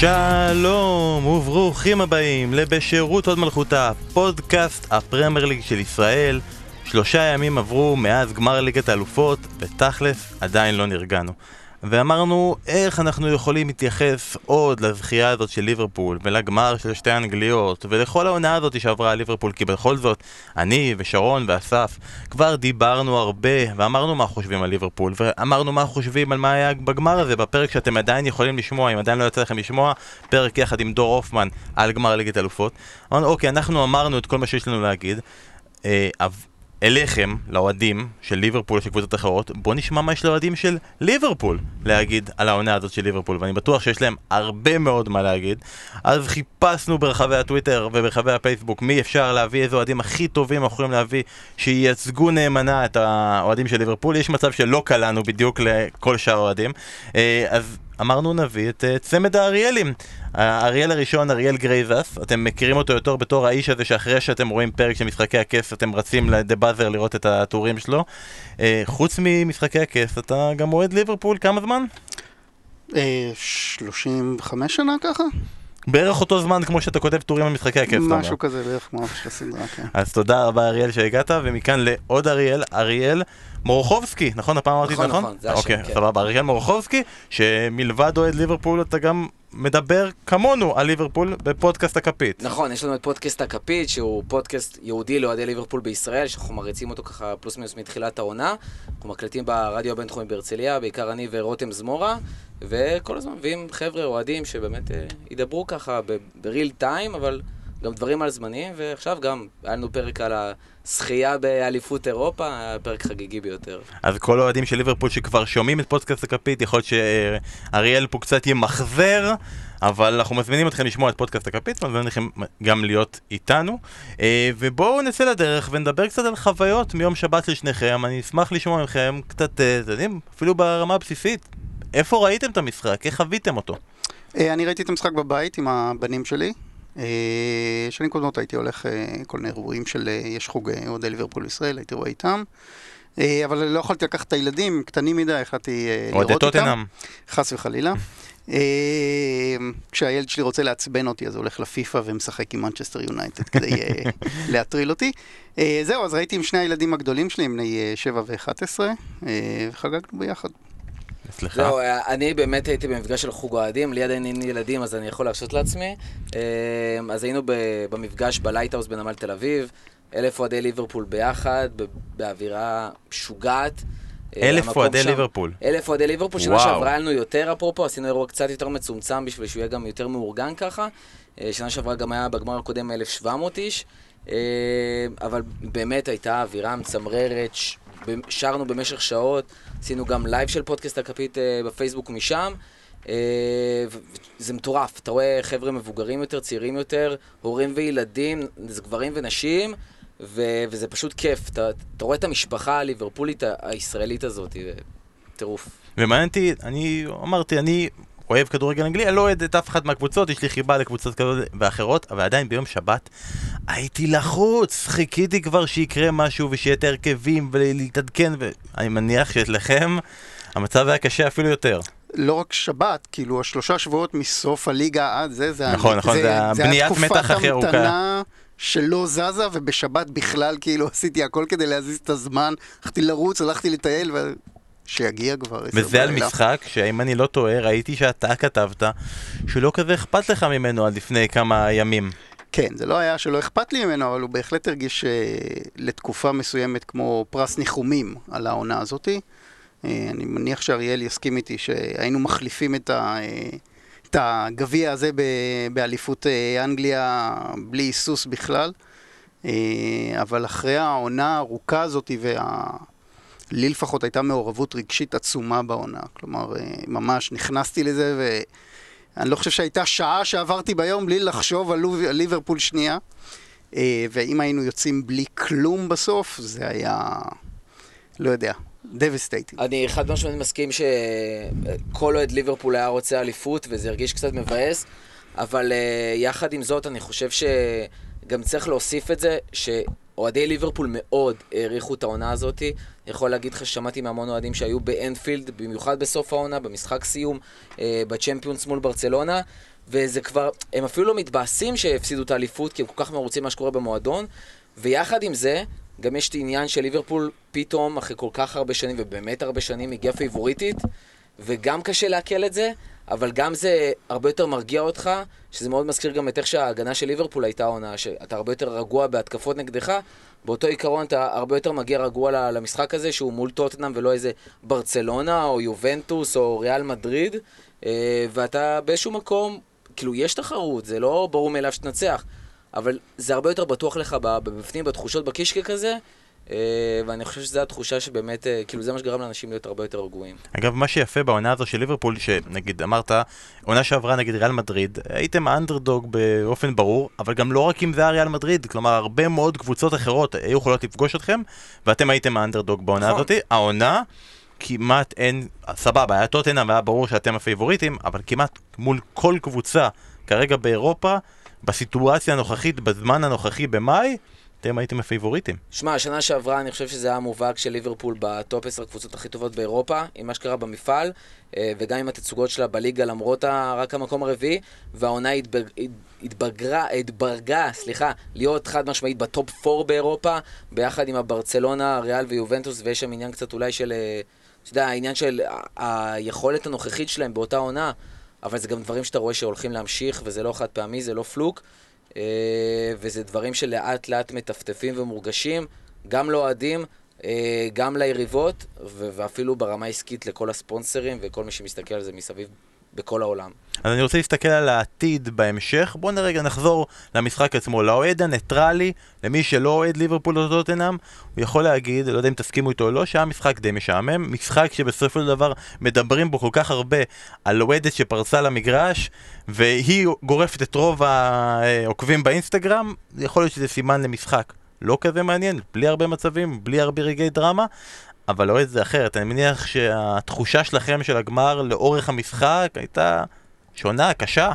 שלום וברוכים הבאים לבשירות עוד מלכותה, פודקאסט הפרמייר ליג של ישראל. שלושה ימים עברו מאז גמר ליגת האלופות, ותכלס עדיין לא נרגענו. ואמרנו איך אנחנו יכולים להתייחס עוד לזכייה הזאת של ליברפול ולגמר של שתי האנגליות ולכל העונה הזאת שעברה ליברפול? כי בכל זאת אני ושרון ואסף כבר דיברנו הרבה ואמרנו מה חושבים על ליברפול ואמרנו מה חושבים על מה היה בגמר הזה. בפרק שאתם עדיין יכולים לשמוע אם עדיין לא יצא לכם לשמוע פרק יחד עם דור הופמן על גמר ליגת אלופות. אמרנו אוקיי אנחנו אמרנו את כל מה שיש לנו להגיד. אה, אליכם, לאוהדים של ליברפול של קבוצות אחרות, בואו נשמע מה יש לאוהדים של ליברפול להגיד על העונה הזאת של ליברפול, ואני בטוח שיש להם הרבה מאוד מה להגיד. אז חיפשנו ברחבי הטוויטר וברחבי הפייסבוק מי אפשר להביא, איזה אוהדים הכי טובים אנחנו יכולים להביא, שייצגו נאמנה את האוהדים של ליברפול. יש מצב שלא קלענו בדיוק לכל שאר האוהדים. אה, אז אמרנו נביא את אה, צמד האריאלים. האריאל הראשון, אריאל גרייזס, אתם מכירים אותו יותר בתור האיש הזה שאחרי שאתם רואים פרק של משחקי הכס אתם רצים לדה באזר לראות את הטורים שלו. אה, חוץ ממשחקי הכס, אתה גם אוהד ליברפול כמה זמן? 35 שנה ככה? בערך אותו זמן כמו שאתה כותב טורים על משחקי הכס, משהו כזה, בערך כמו של הסדרה, כן. אז תודה רבה אריאל שהגעת, ומכאן לעוד אריאל, אריאל מורחובסקי, נכון? הפעם אמרתי את זה נכון? נכון, זה השם, אוקיי, כן. סבבה, אריאל מורחובסקי, שמלבד אוהד ליברפול אתה גם מדבר כמונו על ליברפול בפודקאסט הכפית. נכון, יש לנו את פודקאסט הכפית, שהוא פודקאסט ייעודי לאוהדי ליברפול בישראל, שאנחנו מריצים אותו ככה פלוס מינוס מתחילת העונה. אנחנו מקליטים ברדיו הבינתחומי בהרצליה, בעיקר אני ורותם זמורה, וכל הזמן מביאים חבר'ה אוהדים שבאמת אה, ידברו ככה בריל טיים, אבל גם דברים על זמנים, ועכשיו גם היה לנו פרק על הזכייה באליפות אירופה, היה פרק חגיגי ביותר. אז כל האוהדים של ליברפול שכבר שומעים את פודקאסט הכפית, יכול להיות שאריאל פה קצת ימחזר, אבל אנחנו מזמינים אתכם לשמוע את פודקאסט הכפית, ומזמינים אתכם גם להיות איתנו. אה, ובואו נצא לדרך ונדבר קצת על חוויות מיום שבת של שניכם. אני אשמח לשמוע מכם קצת, אה, אתם יודעים, אפילו ברמה הבסיסית. איפה ראיתם את המשחק? איך חוויתם אותו? אה, אני ראיתי את המשחק בבית עם הבנים שלי. שנים קודמות הייתי הולך כל מיני אירועים של יש חוג אוהדי ליברפול ישראל, הייתי רואה איתם. אבל לא יכולתי לקחת את הילדים, קטנים מדי, החלטתי לראות איתם. טוטנאם. חס וחלילה. כשהילד שלי רוצה לעצבן אותי, אז הוא הולך לפיפא ומשחק עם מנצ'סטר יונייטד כדי להטריל אותי. זהו, אז ראיתי עם שני הילדים הגדולים שלי, בני 7 ו-11, וחגגנו ביחד. סליחה. זהו, אני באמת הייתי במפגש של חוג אוהדים, לי עדיין אין ילדים אז אני יכול להרשות לעצמי. אז היינו במפגש בלייטהאוס בנמל תל אביב, אלף אוהדי ליברפול ביחד, באווירה משוגעת. אלף אוהדי ליברפול. אלף אוהדי ליברפול, שנה שעברה היה לנו יותר אפרופו, עשינו אירוע קצת יותר מצומצם בשביל שהוא יהיה גם יותר מאורגן ככה. שנה שעברה גם היה בגמר הקודם 1,700 איש, אבל באמת הייתה אווירה מצמררת, שרנו במשך שעות, עשינו גם לייב של פודקאסט הכפית בפייסבוק משם. זה מטורף, אתה רואה חבר'ה מבוגרים יותר, צעירים יותר, הורים וילדים, זה גברים ונשים. ו- וזה פשוט כיף, אתה, אתה רואה את המשפחה הליברפולית הישראלית הזאת, טירוף. ומעניין אותי, אני אמרתי, אני אוהב כדורגל אנגלי, אני לא אוהד את אף אחת מהקבוצות, יש לי חיבה לקבוצות כאלה ואחרות, אבל עדיין ביום שבת הייתי לחוץ, חיכיתי כבר שיקרה משהו ושיהיה את ההרכבים ולהתעדכן, ואני מניח שאצלכם המצב היה קשה אפילו יותר. לא רק שבת, כאילו השלושה שבועות מסוף הליגה עד זה, זה נכון, נכון, זה הבניית מתח הכי ארוכה. שלא זזה, ובשבת בכלל כאילו עשיתי הכל כדי להזיז את הזמן, הלכתי לרוץ, הלכתי לטייל, ו... שיגיע כבר. וזה על משחק שאם אני לא טועה, ראיתי שאתה כתבת שלא כזה אכפת לך ממנו עד לפני כמה ימים. כן, זה לא היה שלא אכפת לי ממנו, אבל הוא בהחלט הרגיש לתקופה מסוימת כמו פרס ניחומים על העונה הזאתי. אני מניח שאריאל יסכים איתי שהיינו מחליפים את ה... את הגביע הזה באליפות אנגליה בלי היסוס בכלל. אבל אחרי העונה הארוכה הזאת, ולי לפחות הייתה מעורבות רגשית עצומה בעונה. כלומר, ממש נכנסתי לזה, ואני לא חושב שהייתה שעה שעברתי ביום בלי לחשוב על ליברפול שנייה. ואם היינו יוצאים בלי כלום בסוף, זה היה... לא יודע, devastating. אני חד משמעית מסכים שכל אוהד ליברפול היה רוצה אליפות, וזה הרגיש קצת מבאס, אבל uh, יחד עם זאת, אני חושב שגם צריך להוסיף את זה, שאוהדי ליברפול מאוד העריכו את העונה הזאת. יכול להגיד לך ששמעתי מהמון אוהדים שהיו באנפילד, במיוחד בסוף העונה, במשחק סיום, uh, בצ'מפיונס מול ברצלונה. וזה כבר, הם אפילו לא מתבאסים שהפסידו את האליפות, כי הם כל כך מרוצים מה שקורה במועדון, ויחד עם זה, גם יש את העניין של ליברפול פתאום, אחרי כל כך הרבה שנים, ובאמת הרבה שנים, הגיעה פייבוריטית, וגם קשה לעכל את זה, אבל גם זה הרבה יותר מרגיע אותך, שזה מאוד מזכיר גם את איך שההגנה של ליברפול הייתה עונה, שאתה הרבה יותר רגוע בהתקפות נגדך, באותו עיקרון אתה הרבה יותר מגיע רגוע למשחק הזה, שהוא מול טוטנאם ולא איזה ברצלונה, או יובנטוס, או ריאל מדריד, אה, ואתה באיזשהו מקום, כאילו, יש תחרות, זה לא ברור מאליו שתנצח, אבל זה הרבה יותר בטוח לך בפנים, בתחושות בקישקע כזה, ואני חושב שזו התחושה שבאמת, אה, כאילו זה מה שגרם לאנשים להיות הרבה יותר רגועים. אגב, מה שיפה בעונה הזו של ליברפול, שנגיד אמרת, עונה שעברה נגיד ריאל מדריד, הייתם האנדרדוג באופן ברור, אבל גם לא רק אם זה היה ריאל מדריד, כלומר הרבה מאוד קבוצות אחרות היו יכולות לפגוש אתכם, ואתם הייתם האנדרדוג בעונה נכון. הזאת. העונה... כמעט אין, סבבה, היה טוטנאם והיה ברור שאתם הפייבוריטים, אבל כמעט מול כל קבוצה כרגע באירופה, בסיטואציה הנוכחית, בזמן הנוכחי במאי, אתם הייתם הפייבוריטים. שמע, השנה שעברה אני חושב שזה היה מובהק של ליברפול בטופ 10 הקבוצות הכי טובות באירופה, עם מה שקרה במפעל, אה, וגם עם התצוגות שלה בליגה למרות רק המקום הרביעי, והעונה התבגרה, התברגה, סליחה, להיות חד משמעית בטופ 4 באירופה, ביחד עם הברצלונה, ריאל ויובנטוס, ויש שם עניין קצת אולי של, אה, אתה יודע, העניין של היכולת הנוכחית שלהם באותה עונה, אבל זה גם דברים שאתה רואה שהולכים להמשיך, וזה לא חד פעמי, זה לא פלוק. אה, וזה דברים שלאט לאט מטפטפים ומורגשים, גם לאוהדים, אה, גם ליריבות, ואפילו ברמה העסקית לכל הספונסרים וכל מי שמסתכל על זה מסביב בכל העולם. אז אני רוצה להסתכל על העתיד בהמשך. בואו נרגע נחזור למשחק עצמו. לאוהד הניטרלי, למי שלא אוהד ליברפול או טוטנאם, הוא יכול להגיד, לא יודע אם תסכימו איתו או לא, שהיה משחק די משעמם. משחק שבסופו של דבר מדברים בו כל כך הרבה על אוהדת שפרצה למגרש, והיא גורפת את רוב העוקבים באינסטגרם, יכול להיות שזה סימן למשחק. לא כזה מעניין, בלי הרבה מצבים, בלי הרבה רגעי דרמה, אבל אוהד זה אחרת. אני מניח שהתחושה שלכם של הגמר לאורך המשחק הייתה שונה, קשה.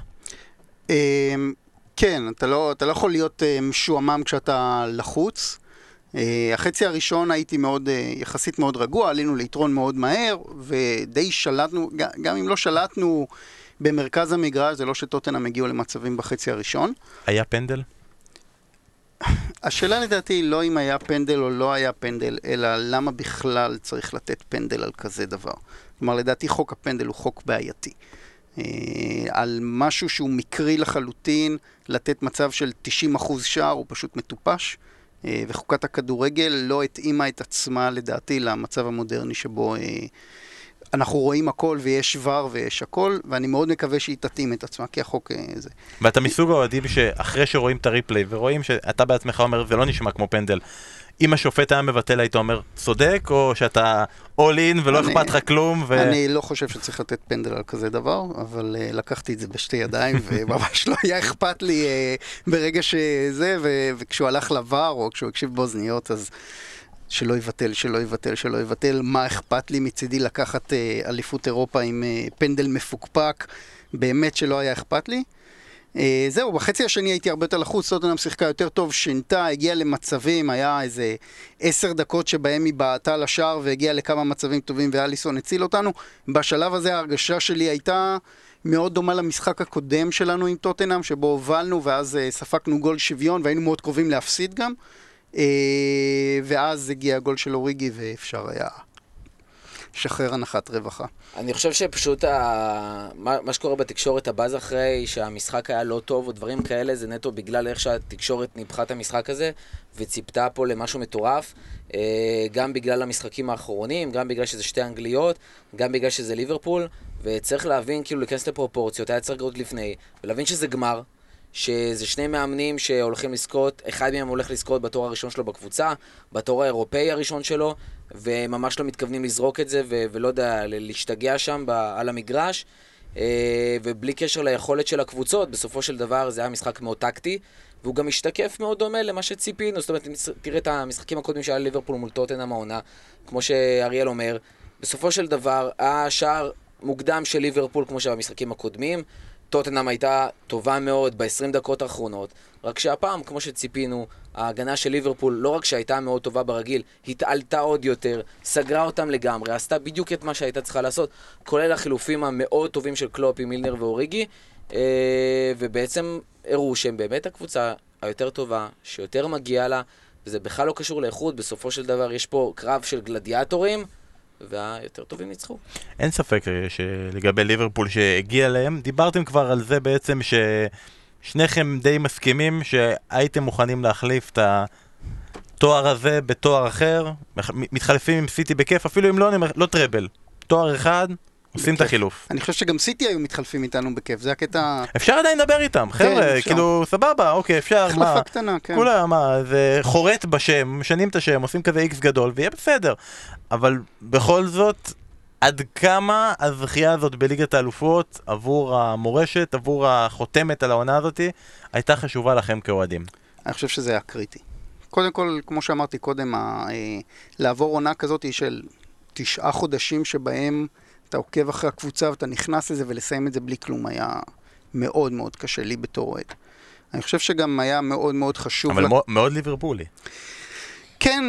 אמ, כן, אתה לא, אתה לא יכול להיות אה, משועמם כשאתה לחוץ. אה, החצי הראשון הייתי מאוד, אה, יחסית מאוד רגוע, עלינו ליתרון מאוד מהר, ודי שלטנו, גם אם לא שלטנו במרכז המגרש, זה לא שטוטנאם הגיעו למצבים בחצי הראשון. היה פנדל? השאלה לדעתי היא לא אם היה פנדל או לא היה פנדל, אלא למה בכלל צריך לתת פנדל על כזה דבר. כלומר, לדעתי חוק הפנדל הוא חוק בעייתי. אה, על משהו שהוא מקרי לחלוטין, לתת מצב של 90% שער הוא פשוט מטופש. אה, וחוקת הכדורגל לא התאימה את עצמה לדעתי למצב המודרני שבו אה, אנחנו רואים הכל ויש ור ויש הכל, ואני מאוד מקווה שהיא תתאים את עצמה, כי החוק אה, זה. ואתה מסוג האוהדים שאחרי שרואים את הריפליי ורואים שאתה בעצמך אומר זה לא נשמע כמו פנדל, אם השופט היה מבטל היית אומר צודק, או שאתה אול אין ולא אני, אכפת לך כלום? ו... אני לא חושב שצריך לתת פנדל על כזה דבר, אבל uh, לקחתי את זה בשתי ידיים, וממש לא היה אכפת לי uh, ברגע שזה, ו- וכשהוא הלך לבר, או כשהוא הקשיב באוזניות, אז... שלא יבטל, שלא יבטל, שלא יבטל, מה אכפת לי מצידי לקחת אה, אליפות אירופה עם אה, פנדל מפוקפק, באמת שלא היה אכפת לי. אה, זהו, בחצי השני הייתי הרבה יותר לחוץ, טוטנאם שיחקה יותר טוב, שינתה, הגיעה למצבים, היה איזה עשר דקות שבהם היא בעטה לשער והגיעה לכמה מצבים טובים ואליסון הציל אותנו. בשלב הזה ההרגשה שלי הייתה מאוד דומה למשחק הקודם שלנו עם טוטנאם, שבו הובלנו ואז אה, ספגנו גול שוויון והיינו מאוד קרובים להפסיד גם. אה, ואז הגיע הגול של אוריגי ואפשר היה לשחרר הנחת רווחה. אני חושב שפשוט ה... מה, שקורה בתקשורת הבאז אחרי שהמשחק היה לא טוב או דברים כאלה זה נטו בגלל איך שהתקשורת ניפחה את המשחק הזה וציפתה פה למשהו מטורף אה, גם בגלל המשחקים האחרונים, גם בגלל שזה שתי אנגליות, גם בגלל שזה ליברפול וצריך להבין, כאילו להיכנס לפרופורציות, היה צריך לראות לפני ולהבין שזה גמר שזה שני מאמנים שהולכים לזכות, אחד מהם הולך לזכות בתור הראשון שלו בקבוצה, בתור האירופאי הראשון שלו, וממש לא מתכוונים לזרוק את זה, ו- ולא יודע, להשתגע שם ב- על המגרש. אה, ובלי קשר ליכולת של הקבוצות, בסופו של דבר זה היה משחק מאוד טקטי, והוא גם משתקף מאוד דומה למה שציפינו. זאת אומרת, תראה את המשחקים הקודמים שהיה ליברפול מול טוטנאם העונה, כמו שאריאל אומר, בסופו של דבר, השער מוקדם של ליברפול, כמו שבמשחקים הקודמים, טוטנאם הייתה טובה מאוד ב-20 דקות האחרונות, רק שהפעם, כמו שציפינו, ההגנה של ליברפול, לא רק שהייתה מאוד טובה ברגיל, התעלתה עוד יותר, סגרה אותם לגמרי, עשתה בדיוק את מה שהייתה צריכה לעשות, כולל החילופים המאוד טובים של קלופ עם מילנר ואוריגי, ובעצם הראו שהם באמת הקבוצה היותר טובה, שיותר מגיעה לה, וזה בכלל לא קשור לאיכות, בסופו של דבר יש פה קרב של גלדיאטורים, והיותר טובים ניצחו. אין ספק אה, שלגבי ליברפול שהגיע להם, דיברתם כבר על זה בעצם ששניכם די מסכימים שהייתם מוכנים להחליף את התואר הזה בתואר אחר, מתחלפים עם סיטי בכיף, אפילו אם לא, לא טראבל. תואר אחד, עושים את החילוף. אני חושב שגם סיטי היו מתחלפים איתנו בכיף, זה הקטע... אפשר עדיין לדבר איתם, כן, חבר'ה, כאילו, סבבה, אוקיי, אפשר, מה... החלפה קטנה, כן. כולה, מה, זה חורט בשם, משנים את השם, עושים כזה איקס גדול, ויהיה בסדר. אבל בכל זאת, עד כמה הזכייה הזאת בליגת האלופות, עבור המורשת, עבור החותמת על העונה הזאת, הייתה חשובה לכם כאוהדים? אני חושב שזה היה קריטי. קודם כל, כמו שאמרתי קודם, אה, לעבור עונה כזאת של תשעה חודשים שבהם... אתה עוקב אחרי הקבוצה ואתה נכנס לזה ולסיים את זה בלי כלום היה מאוד מאוד קשה לי בתור אוהד. אני חושב שגם היה מאוד מאוד חשוב... אבל לק... מאוד ליברפולי. כן,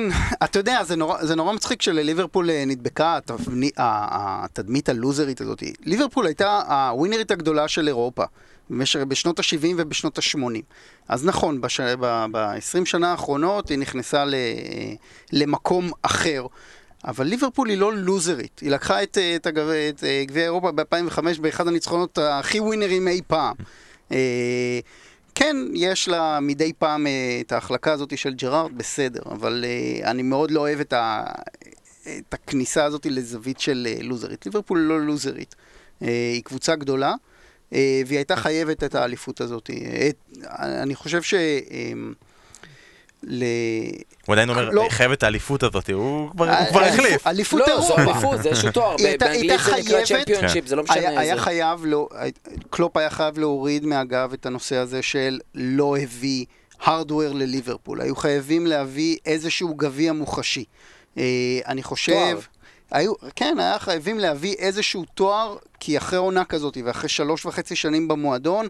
אתה יודע, זה נורא, זה נורא מצחיק שלליברפול אה, נדבקה התבנית, התדמית הלוזרית הזאת. ליברפול הייתה הווינרית הגדולה של אירופה. בשנות ה-70 ובשנות ה-80. אז נכון, ב-20 שנה האחרונות היא נכנסה למקום אחר. אבל ליברפול היא לא לוזרית, היא לקחה את, את, את, את אה, גביע אירופה ב-2005 באחד הניצחונות הכי ווינרים אי פעם. אה, כן, יש לה מדי פעם אה, את ההחלקה הזאת של ג'רארד, בסדר, אבל אני מאוד לא אוהב את, ה, את הכניסה הזאת לזווית של לוזרית. ליברפול לא לוזרית, היא קבוצה גדולה, והיא הייתה חייבת את האליפות הזאת. אני חושב ש... ל... הוא עדיין אומר, לא. חייב את האליפות הזאת, הוא כבר אה, החליף. אליפות אירופה. לא, זו אליפות, זה איזשהו תואר, באנגלית זה נקרא צ'מפיונשיפ, זה לא משנה איזה. היה חייב, קלופ היה חייב להוריד מהגב את הנושא הזה של לא הביא הארדוור לליברפול, היו חייבים להביא איזשהו גביע מוחשי. אה, אני חושב... היו, כן, היה חייבים להביא איזשהו תואר, כי אחרי עונה כזאת ואחרי שלוש וחצי שנים במועדון,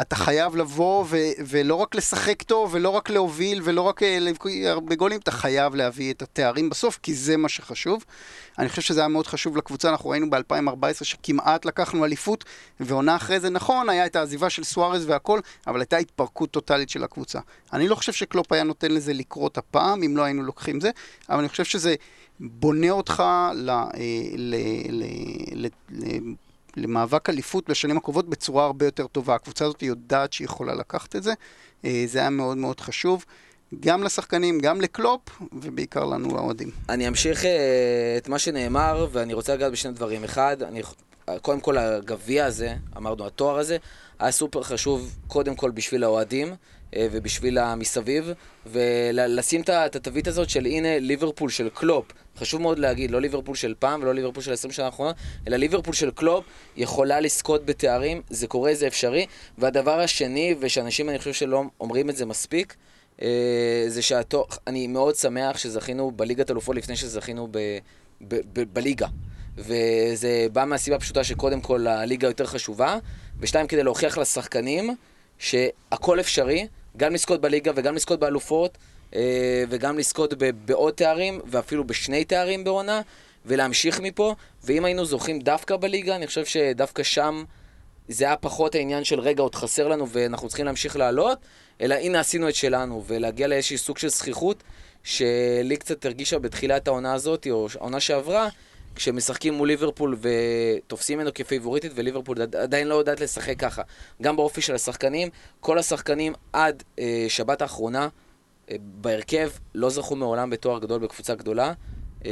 אתה חייב לבוא ו- ולא רק לשחק טוב, ולא רק להוביל, ולא רק אה, להבקיע הרבה גולים, אתה חייב להביא את התארים בסוף, כי זה מה שחשוב. אני חושב שזה היה מאוד חשוב לקבוצה, אנחנו ראינו ב-2014 שכמעט לקחנו אליפות, ועונה אחרי זה, נכון, היה את העזיבה של סוארז והכל, אבל הייתה התפרקות טוטאלית של הקבוצה. אני לא חושב שקלופ היה נותן לזה לקרות הפעם, אם לא היינו לוקחים זה, אבל אני חושב שזה בונה אותך ל... אה, ל, ל, ל, ל למאבק אליפות בשנים הקרובות בצורה הרבה יותר טובה. הקבוצה הזאת יודעת שהיא יכולה לקחת את זה, אה, זה היה מאוד מאוד חשוב. גם לשחקנים, גם לקלופ, ובעיקר לנו האוהדים. אני אמשיך אה, את מה שנאמר, ואני רוצה לגעת בשני דברים. אחד, אני, קודם כל הגביע הזה, אמרנו, התואר הזה, היה סופר חשוב, קודם כל בשביל האוהדים. אה, ובשביל המסביב, ולשים את התווית הזאת של הנה ליברפול של קלופ. חשוב מאוד להגיד, לא ליברפול של פעם ולא ליברפול של 20 שנה האחרונות, אלא ליברפול של קלופ יכולה לזכות בתארים, זה קורה, זה אפשרי. והדבר השני, ושאנשים אני חושב שלא אומרים את זה מספיק, אה, זה שהתו... אני מאוד שמח שזכינו בליגת אלופות לפני שזכינו ב... ב... ב... בליגה. וזה בא מהסיבה הפשוטה שקודם כל הליגה יותר חשובה, ושתיים, כדי להוכיח לשחקנים שהכל אפשרי, גם לזכות בליגה וגם לזכות באלופות, אה, וגם לזכות בעוד תארים, ואפילו בשני תארים בעונה, ולהמשיך מפה. ואם היינו זוכים דווקא בליגה, אני חושב שדווקא שם זה היה פחות העניין של רגע, עוד חסר לנו ואנחנו צריכים להמשיך לעלות, אלא הנה עשינו את שלנו, ולהגיע לאיזשהי סוג של זכיחות, שלי קצת הרגישה בתחילת העונה הזאת, או העונה שעברה, כשמשחקים מול ליברפול ותופסים ממנו כפייבוריטית, וליברפול עדיין לא יודעת לשחק ככה. גם באופי של השחקנים, כל השחקנים עד אה, שבת האחרונה אה, בהרכב לא זכו מעולם בתואר גדול בקבוצה גדולה, אה,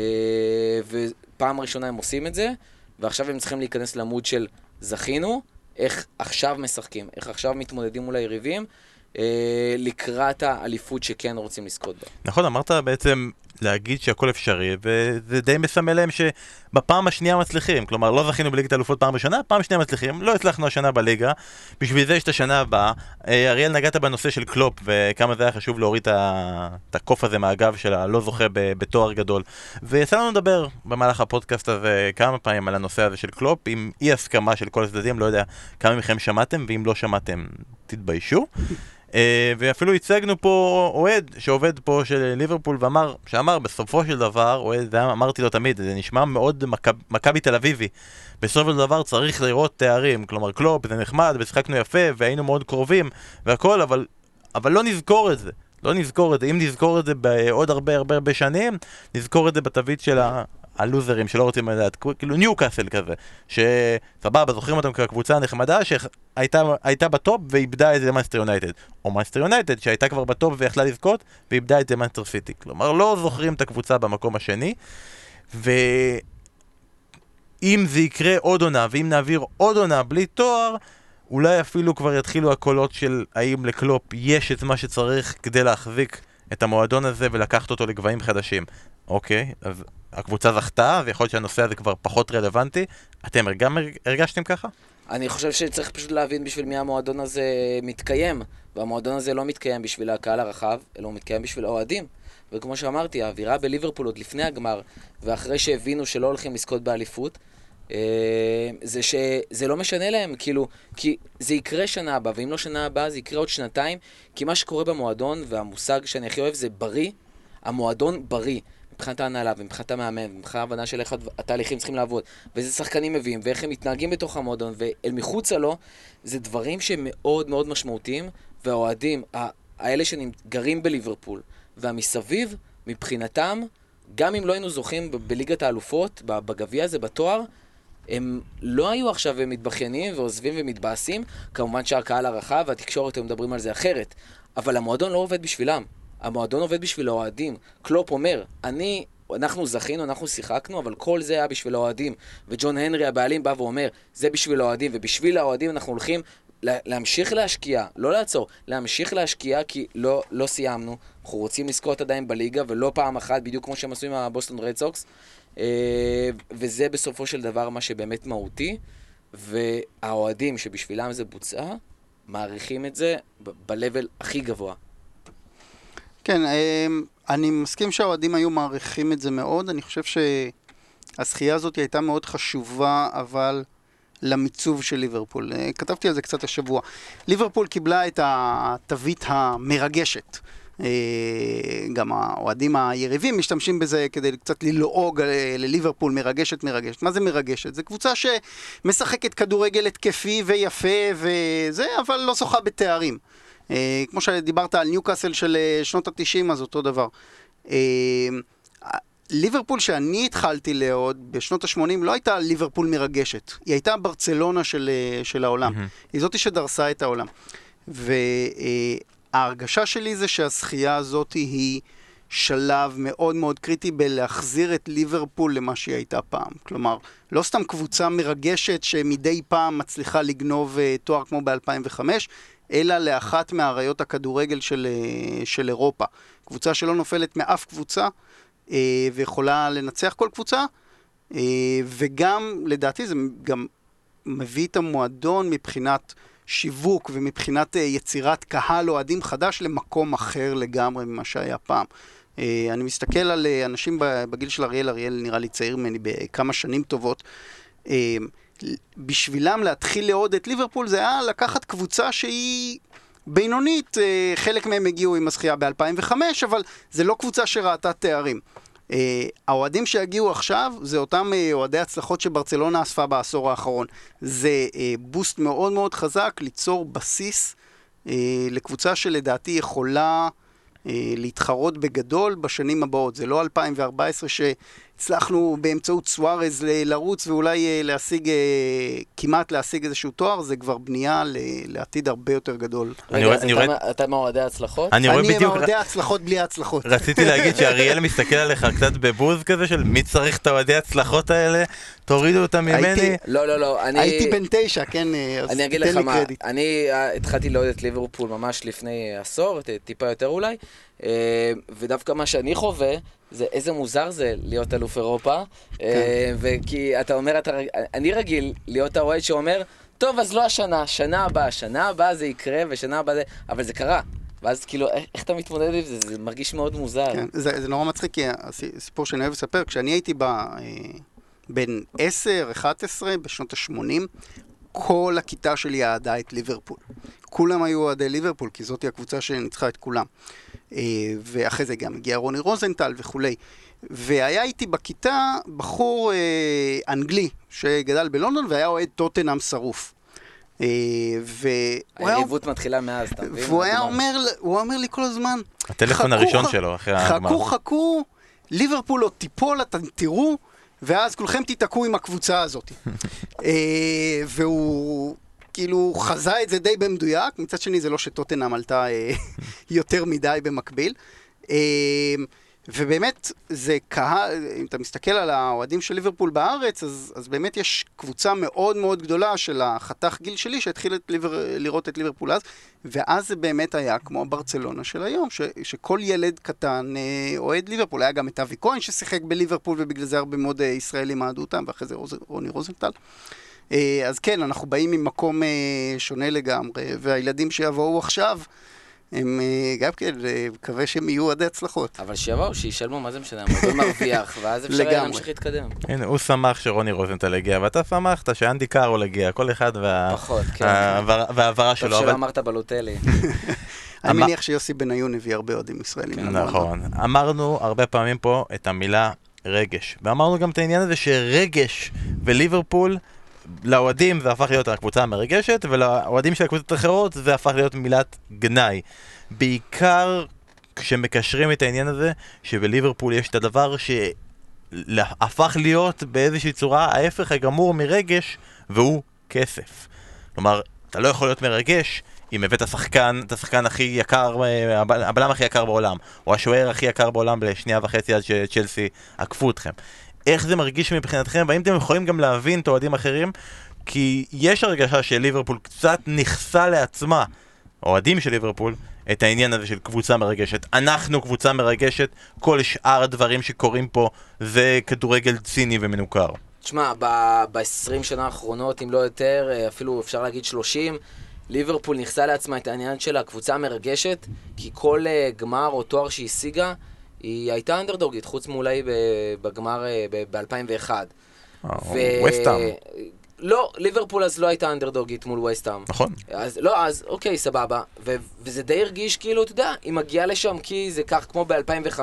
ופעם ראשונה הם עושים את זה, ועכשיו הם צריכים להיכנס למוד של זכינו, איך עכשיו משחקים, איך עכשיו מתמודדים מול היריבים. אה, לקראת האליפות שכן רוצים לזכות בה. נכון, אמרת בעצם להגיד שהכל אפשרי, וזה די מסמל להם שבפעם השנייה מצליחים. כלומר, לא זכינו בליגת אלופות פעם ראשונה, פעם שנייה מצליחים, לא הצלחנו השנה בליגה, בשביל זה יש את השנה הבאה. אה, אריאל, נגעת בנושא של קלופ, וכמה זה היה חשוב להוריד את הקוף הזה מהגב של הלא זוכה בתואר גדול. ויצא לנו לדבר במהלך הפודקאסט הזה כמה פעמים על הנושא הזה של קלופ, עם אי הסכמה של כל הצדדים, לא יודע כמה מכם שמעתם, ואם לא שמעתם, תתביישו. אה, ואפילו הצגנו פה אוהד שעובד פה של ליברפול ואמר, שאמר בסופו של דבר, אוהד, אמרתי לו תמיד, זה נשמע מאוד מכבי תל אביבי. בסופו של דבר צריך לראות תארים, כלומר קלופ זה נחמד ושיחקנו יפה והיינו מאוד קרובים והכל, אבל, אבל לא נזכור את זה. לא נזכור את זה, אם נזכור את זה בעוד הרבה הרבה הרבה שנים, נזכור את זה בתווית של ה... הלוזרים שלא רוצים לדעת, כאילו ניוקאסל כזה, שסבבה, זוכרים אותם כקבוצה הנחמדה שהייתה בטופ ואיבדה את זה למנצ'סטר יונייטד. או מנצ'סטר יונייטד שהייתה כבר בטופ ויכלה לזכות ואיבדה את זה למנצ'סטר סיטי. כלומר, לא זוכרים את הקבוצה במקום השני. ואם זה יקרה עוד עונה, ואם נעביר עוד עונה בלי תואר, אולי אפילו כבר יתחילו הקולות של האם לקלופ יש את מה שצריך כדי להחזיק את המועדון הזה ולקחת אותו לגבהים חדשים. אוקיי, אז הקבוצה זכתה, ויכול להיות שהנושא הזה כבר פחות רלוונטי. אתם גם הרגשתם ככה? אני חושב שצריך פשוט להבין בשביל מי המועדון הזה מתקיים. והמועדון הזה לא מתקיים בשביל הקהל הרחב, אלא הוא מתקיים בשביל האוהדים. וכמו שאמרתי, האווירה בליברפול עוד לפני הגמר, ואחרי שהבינו שלא הולכים לזכות באליפות, אה, זה שזה לא משנה להם, כאילו, כי זה יקרה שנה הבאה, ואם לא שנה הבאה זה יקרה עוד שנתיים, כי מה שקורה במועדון, והמושג שאני הכי אוהב זה בריא, המועדון בריא. מבחינת ההנהלה ומבחינת המאמן, ומבחינת ההבנה של איך התהליכים צריכים לעבוד, ואיזה שחקנים מביאים, ואיך הם מתנהגים בתוך המועדון, ואל מחוצה לו, זה דברים שמאוד מאוד משמעותיים, והאוהדים, האלה שגרים בליברפול, והמסביב, מבחינתם, גם אם לא היינו זוכים בליגת האלופות, בגביע הזה, בתואר, הם לא היו עכשיו מתבכיינים ועוזבים ומתבאסים, כמובן שהקהל הרחב והתקשורת הם מדברים על זה אחרת, אבל המועדון לא עובד בשבילם. המועדון עובד בשביל האוהדים. קלופ אומר, אני, אנחנו זכינו, אנחנו שיחקנו, אבל כל זה היה בשביל האוהדים. וג'ון הנרי הבעלים בא ואומר, זה בשביל האוהדים, ובשביל האוהדים אנחנו הולכים להמשיך להשקיע, לא לעצור, להמשיך להשקיע כי לא, לא סיימנו. אנחנו רוצים לזכות עדיין בליגה, ולא פעם אחת, בדיוק כמו שהם עשו עם הבוסטון רד סוקס. אה, וזה בסופו של דבר מה שבאמת מהותי. והאוהדים שבשבילם זה בוצע, מעריכים את זה ב-level הכי גבוה. כן, אמ, אני מסכים שהאוהדים היו מעריכים את זה מאוד. אני חושב שהזכייה הזאת הייתה מאוד חשובה, אבל למיצוב של ליברפול. אה, כתבתי על זה קצת השבוע. ליברפול קיבלה את התווית המרגשת. אה, גם האוהדים היריבים משתמשים בזה כדי קצת ללעוג אה, לליברפול, מרגשת מרגשת. מה זה מרגשת? זו קבוצה שמשחקת כדורגל התקפי ויפה וזה, אבל לא זוכה בתארים. אה, כמו שדיברת על ניוקאסל של אה, שנות התשעים, אז אותו דבר. אה, ליברפול שאני התחלתי לאהוד בשנות ה-80 לא הייתה ליברפול מרגשת, היא הייתה ברצלונה של, של העולם. Mm-hmm. היא זאתי שדרסה את העולם. וההרגשה שלי זה שהזכייה הזאת היא שלב מאוד מאוד קריטי בלהחזיר את ליברפול למה שהיא הייתה פעם. כלומר, לא סתם קבוצה מרגשת שמדי פעם מצליחה לגנוב תואר כמו ב-2005, אלא לאחת מאריות הכדורגל של, אה, של אירופה. קבוצה שלא נופלת מאף קבוצה אה, ויכולה לנצח כל קבוצה, אה, וגם, לדעתי, זה גם מביא את המועדון מבחינת שיווק ומבחינת יצירת קהל אוהדים חדש למקום אחר לגמרי ממה שהיה פעם. אני מסתכל על אנשים בגיל של אריאל, אריאל נראה לי צעיר ממני בכמה שנים טובות. בשבילם להתחיל לאהוד את ליברפול זה היה לקחת קבוצה שהיא בינונית, אה, חלק מהם הגיעו עם הזכייה ב-2005, אבל זה לא קבוצה שראתה תארים. אה, האוהדים שיגיעו עכשיו זה אותם אה, אוהדי הצלחות שברצלונה אספה בעשור האחרון. זה בוסט מאוד מאוד חזק ליצור בסיס לקבוצה שלדעתי יכולה להתחרות בגדול בשנים הבאות. זה לא 2014 ש... הצלחנו באמצעות סוארז לרוץ ואולי אה, להשיג, אה, כמעט להשיג איזשהו תואר, זה כבר בנייה לעתיד הרבה יותר גדול. רגע, אז אתה מאוהדי ההצלחות? אני מאוהדי ההצלחות בלי ההצלחות. רציתי להגיד שאריאל מסתכל עליך קצת בבוז כזה של מי צריך את האוהדי ההצלחות האלה, תורידו אותם ממני. לא, לא, לא, אני... הייתי בן תשע, כן, אה, אז תן לי קרדיט. אני אגיד לך מה, אני התחלתי לאהוד את ליברפול ממש לפני עשור, טיפה יותר אולי, ודווקא מה שאני חווה, זה איזה מוזר זה להיות אלוף אירופה. כן. אה, וכי אתה אומר, אתה, אני רגיל להיות האוהד שאומר, טוב, אז לא השנה, שנה הבאה, שנה הבאה זה יקרה, ושנה הבאה זה... אבל זה קרה. ואז כאילו, איך, איך אתה מתמודד עם זה? זה מרגיש מאוד מוזר. כן, זה, זה נורא מצחיק, כי הסיפור שאני אוהב לספר, כשאני הייתי ב, אה, בן 10, 11, בשנות ה-80, כל הכיתה שלי אהדה את ליברפול. כולם היו אוהדי ליברפול, כי זאתי הקבוצה שניצחה את כולם. אה, ואחרי זה גם הגיע רוני רוזנטל וכולי. והיה איתי בכיתה בחור אה, אנגלי שגדל בלונדון והיה אוהד טוטנאם שרוף. אה, היריבות מתחילה מאז, אתה מבין? והוא היה אומר, הוא אומר לי כל הזמן, הטלפון הראשון שלו אחרי הגמר. חכו, חכו, ליברפול עוד תיפול, אתם תראו, ואז כולכם תיתקעו עם הקבוצה הזאת. אה, והוא כאילו חזה את זה די במדויק, מצד שני זה לא שטוטנאם עלתה אה, יותר מדי במקביל. ובאמת, זה קהל, אם אתה מסתכל על האוהדים של ליברפול בארץ, אז, אז באמת יש קבוצה מאוד מאוד גדולה של החתך גיל שלי שהתחיל את ליבר, לראות את ליברפול אז, ואז זה באמת היה כמו ברצלונה של היום, ש, שכל ילד קטן אה, אוהד ליברפול. היה גם את אבי כהן ששיחק בליברפול, ובגלל זה הרבה מאוד אה, ישראלים אהדו אותם, ואחרי זה רוני רוזנטל. אה, אז כן, אנחנו באים ממקום אה, שונה לגמרי, והילדים שיבואו עכשיו, הם אה, גם כן, מקווה שהם יהיו עדי הצלחות. אבל שיבואו, שישלמו, מה זה משנה, המועדון מרוויח, ואז אפשר להמשיך להתקדם. הנה, הוא שמח שרוני רוזנטל הגיע, ואתה שמחת שאנדי קארול הגיע, כל אחד כן. והעברה שלו. טוב שלא אמרת בלוטלי. אני מניח שיוסי בניון הביא הרבה אוהדים ישראלים. כן, נכון. אמרנו הרבה פעמים פה את המילה רגש, ואמרנו גם את העניין הזה שרגש וליברפול לאוהדים זה הפך להיות הקבוצה המרגשת, ולאוהדים של הקבוצות האחרות זה הפך להיות מילת גנאי. בעיקר כשמקשרים את העניין הזה, שבליברפול יש את הדבר שהפך להיות באיזושהי צורה ההפך הגמור מרגש, והוא כסף. כלומר, אתה לא יכול להיות מרגש אם הבאת שחקן, את השחקן הכי יקר, הבלם הכי יקר בעולם, או השוער הכי יקר בעולם לשנייה וחצי עד שצ'לסי עקפו אתכם. איך זה מרגיש מבחינתכם, והאם אתם יכולים גם להבין את אוהדים אחרים, כי יש הרגשה שליברפול קצת נכסה לעצמה, אוהדים של ליברפול, את העניין הזה של קבוצה מרגשת. אנחנו קבוצה מרגשת, כל שאר הדברים שקורים פה זה כדורגל ציני ומנוכר. תשמע, ב-20 שנה האחרונות, אם לא יותר, אפילו אפשר להגיד 30, ליברפול נכסה לעצמה את העניין של הקבוצה המרגשת, כי כל uh, גמר או תואר שהיא השיגה, היא הייתה אנדרדוגית, חוץ מאולי בגמר אה, ב-2001. ווסטאם. לא, ליברפול אז לא הייתה אנדרדוגית מול ווסטאם. נכון. אז לא, אז אוקיי, סבבה. ו- וזה די הרגיש כאילו, אתה יודע, היא מגיעה לשם כי זה כך כמו ב-2005.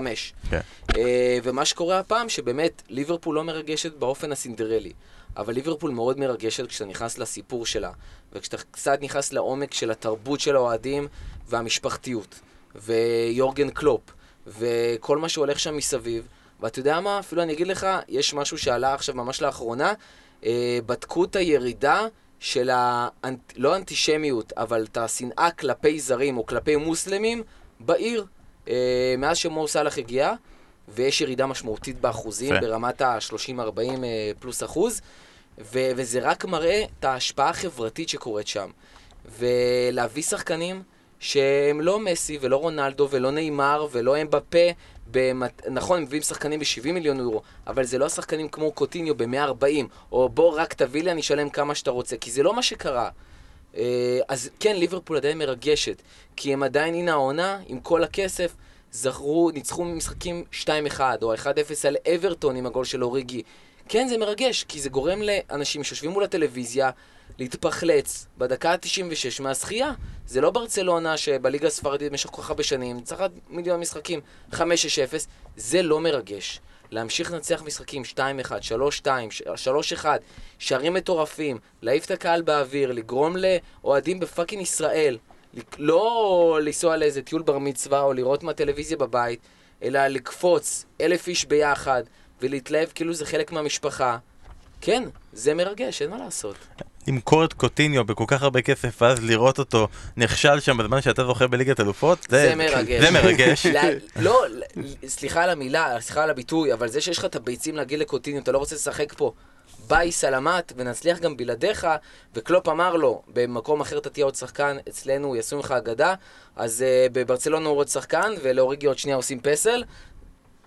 כן. Uh, ומה שקורה הפעם, שבאמת ליברפול לא מרגשת באופן הסינדרלי. אבל ליברפול מאוד מרגשת כשאתה נכנס לסיפור שלה, וכשאתה קצת נכנס לעומק של התרבות של האוהדים והמשפחתיות. ויורגן קלופ, וכל מה שהולך שם מסביב. ואתה יודע מה? אפילו אני אגיד לך, יש משהו שעלה עכשיו ממש לאחרונה, אה, בדקו את הירידה של ה... לא אנטישמיות, אבל את השנאה כלפי זרים או כלפי מוסלמים בעיר, אה, מאז שמור סאלח הגיע, ויש ירידה משמעותית באחוזים, ו... ברמת ה-30-40 אה, פלוס אחוז, ו- וזה רק מראה את ההשפעה החברתית שקורית שם. ולהביא שחקנים... שהם לא מסי ולא רונלדו ולא נאמר ולא הם בפה. במת... נכון, הם מביאים שחקנים ב-70 מיליון יורו, אבל זה לא השחקנים כמו קוטיניו ב-140, או בוא רק תביא לי, אני אשלם כמה שאתה רוצה, כי זה לא מה שקרה. אה, אז כן, ליברפול עדיין מרגשת, כי הם עדיין, הנה העונה, עם כל הכסף, זכרו, ניצחו משחקים 2-1, או 1-0 על אברטון עם הגול של אוריגי. כן, זה מרגש, כי זה גורם לאנשים שיושבים מול הטלוויזיה להתפחלץ בדקה ה-96 מהזכייה. זה לא ברצלונה שבליגה הספרדית במשך כל כך הרבה שנים, ניצחת מיליון משחקים 5-6-0, זה לא מרגש. להמשיך לנצח משחקים 2-1, 3-2, 3-1, שערים מטורפים, להעיף את הקהל באוויר, לגרום לאוהדים בפאקינג ישראל, לא לנסוע לאיזה טיול בר מצווה או לראות מהטלוויזיה בבית, אלא לקפוץ אלף איש ביחד ולהתלהב כאילו זה חלק מהמשפחה. כן, זה מרגש, אין מה לעשות. למכור את קוטיניו בכל כך הרבה כסף, ואז לראות אותו נכשל שם בזמן שאתה זוכה בליגת אלופות, זה, זה מרגש. זה מרגש. לא, סליחה על המילה, סליחה על הביטוי, אבל זה שיש לך את הביצים להגיד לקוטיניו, אתה לא רוצה לשחק פה. ביי סלמת, ונצליח גם בלעדיך, וקלופ אמר לו, במקום אחר אתה תהיה עוד שחקן, אצלנו יעשו לך אגדה, אז אה, בברצלונה הוא עוד שחקן, ולאוריגי עוד שנייה עושים פסל,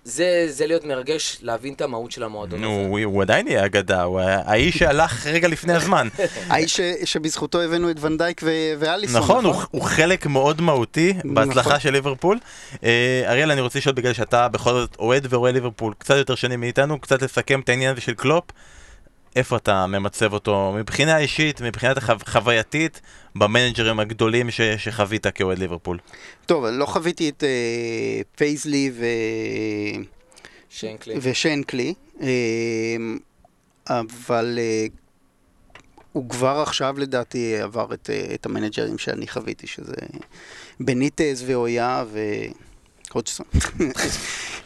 זה, זה להיות מרגש, להבין את המהות של המועדון נו, הזה. הוא, הוא עדיין יהיה אגדה, הוא האיש שהלך רגע לפני הזמן. האיש שבזכותו הבאנו את ונדייק ואליסון, נכון? נכון, הוא, הוא חלק מאוד מהותי בהצלחה נכון. של ליברפול. אה, אריאל, אני רוצה לשאול, בגלל שאתה בכל זאת אוהד ורואה ליברפול קצת יותר שנים מאיתנו, קצת לסכם את העניין הזה של קלופ. איפה אתה ממצב אותו מבחינה אישית, מבחינה חווייתית, במנג'רים הגדולים ש, שחווית כאוהד ליברפול? טוב, לא חוויתי את uh, פייזלי ו... שנקלי. ושנקלי, uh, אבל uh, הוא כבר עכשיו לדעתי עבר את, uh, את המנג'רים שאני חוויתי, שזה בניטז והוייה ו... הודג'סון.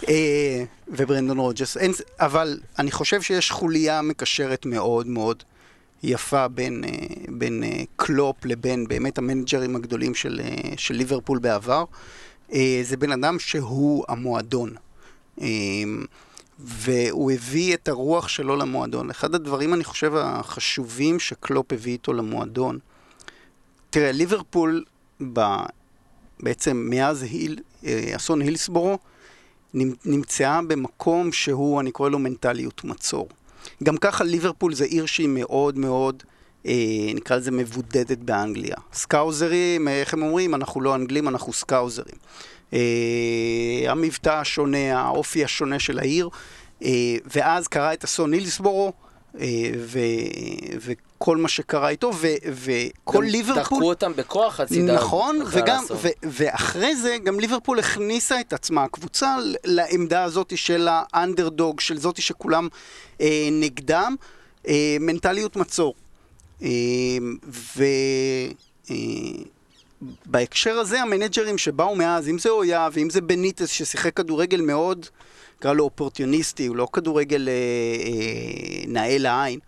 וברנדן רוג'רס. אבל אני חושב שיש חוליה מקשרת מאוד מאוד יפה בין, אה, בין אה, קלופ לבין באמת המנג'רים הגדולים של, אה, של ליברפול בעבר. זה בן אדם שהוא המועדון. והוא הביא את הרוח שלו למועדון. אחד הדברים, אני חושב, החשובים שקלופ הביא איתו למועדון, תראה, ליברפול ב... בעצם מאז היל, אסון הילסבורו, נמצאה במקום שהוא, אני קורא לו מנטליות מצור. גם ככה ליברפול זה עיר שהיא מאוד מאוד, אה, נקרא לזה מבודדת באנגליה. סקאוזרים, איך הם אומרים? אנחנו לא אנגלים, אנחנו סקאוזרים. אה, המבטא השונה, האופי השונה של העיר, אה, ואז קרה את אסון הילסבורו, אה, ו, וכל מה שקרה איתו, ו, וכל ליברפול... דחקו אותם בכוח חצי דקה. נכון, וגם, ו, ואחרי זה גם ליברפול הכניסה את עצמה, הקבוצה, לעמדה הזאת של האנדרדוג, של זאתי שכולם אה, נגדם, אה, מנטליות מצור. אה, ו... אה, בהקשר הזה המנג'רים שבאו מאז, אם זה אויה ואם זה בניטס ששיחק כדורגל מאוד נקרא לו אופורטיוניסטי, הוא לא כדורגל אה, אה, נאה לעין.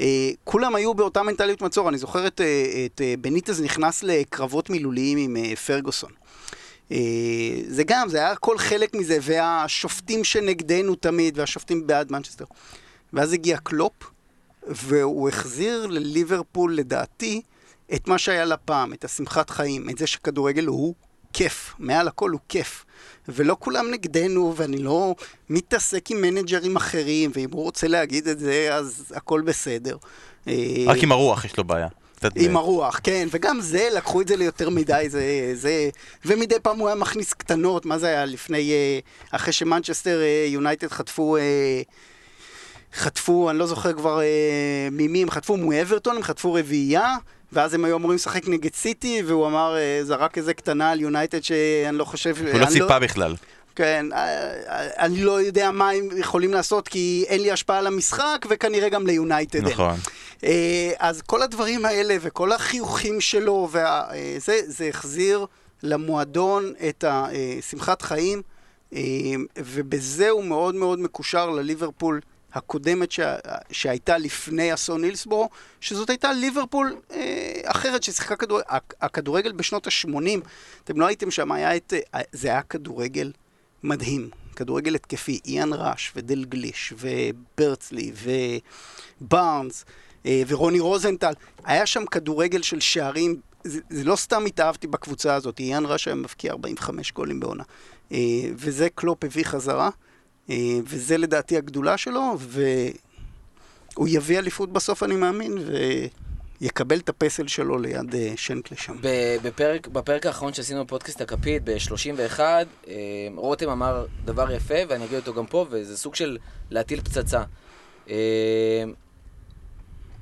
אה, כולם היו באותה מנטליות מצור. אני זוכר את, אה, את אה, בניטז נכנס לקרבות מילוליים עם אה, פרגוסון. אה, זה גם, זה היה כל חלק מזה, והשופטים שנגדנו תמיד, והשופטים בעד מנצ'סטר. ואז הגיע קלופ, והוא החזיר לליברפול, לדעתי, את מה שהיה לה פעם, את השמחת חיים, את זה שכדורגל הוא כיף, מעל הכל הוא כיף. ולא כולם נגדנו, ואני לא מתעסק עם מנג'רים אחרים, ואם הוא רוצה להגיד את זה, אז הכל בסדר. רק עם הרוח יש לו בעיה. עם הרוח, כן, וגם זה, לקחו את זה ליותר מדי, זה, זה, ומדי פעם הוא היה מכניס קטנות, מה זה היה לפני, אה, אחרי שמנצ'סטר אה, יונייטד חטפו, אה, חטפו, אני לא זוכר כבר ממי הם חטפו, מאברטון, הם חטפו רביעייה, ואז הם היו אמורים לשחק נגד סיטי, והוא אמר, אה, זרק איזה קטנה על יונייטד שאני לא חושב... הוא לא, ציפה לא... בכלל. כן, אה, אה, אני לא יודע מה הם יכולים לעשות, כי אין לי השפעה על המשחק, וכנראה גם ליונייטד אין. נכון. אז כל הדברים האלה, וכל החיוכים שלו, וזה, זה החזיר למועדון את השמחת חיים, ובזה הוא מאוד מאוד מקושר לליברפול הקודמת שה, שהייתה לפני אסון הילסבורו, שזאת הייתה ליברפול אה, אחרת ששיחקה כדורגל. הכדורגל בשנות ה-80, אתם לא הייתם שם, היה את, אה, זה היה כדורגל מדהים. כדורגל התקפי, איאן ראש ודל גליש וברצלי ובארנס אה, ורוני רוזנטל. היה שם כדורגל של שערים, זה, זה לא סתם התאהבתי בקבוצה הזאת, איאן ראש היה מבקיע 45 גולים בעונה. אה, וזה קלופ הביא חזרה. אה, וזה לדעתי הגדולה שלו, והוא יביא אליפות בסוף, אני מאמין, ויקבל את הפסל שלו ליד אה, שנקלה שם. בפרק, בפרק האחרון שעשינו בפודקאסט הכפית, ב-31, אה, רותם אמר דבר יפה, ואני אגיד אותו גם פה, וזה סוג של להטיל פצצה.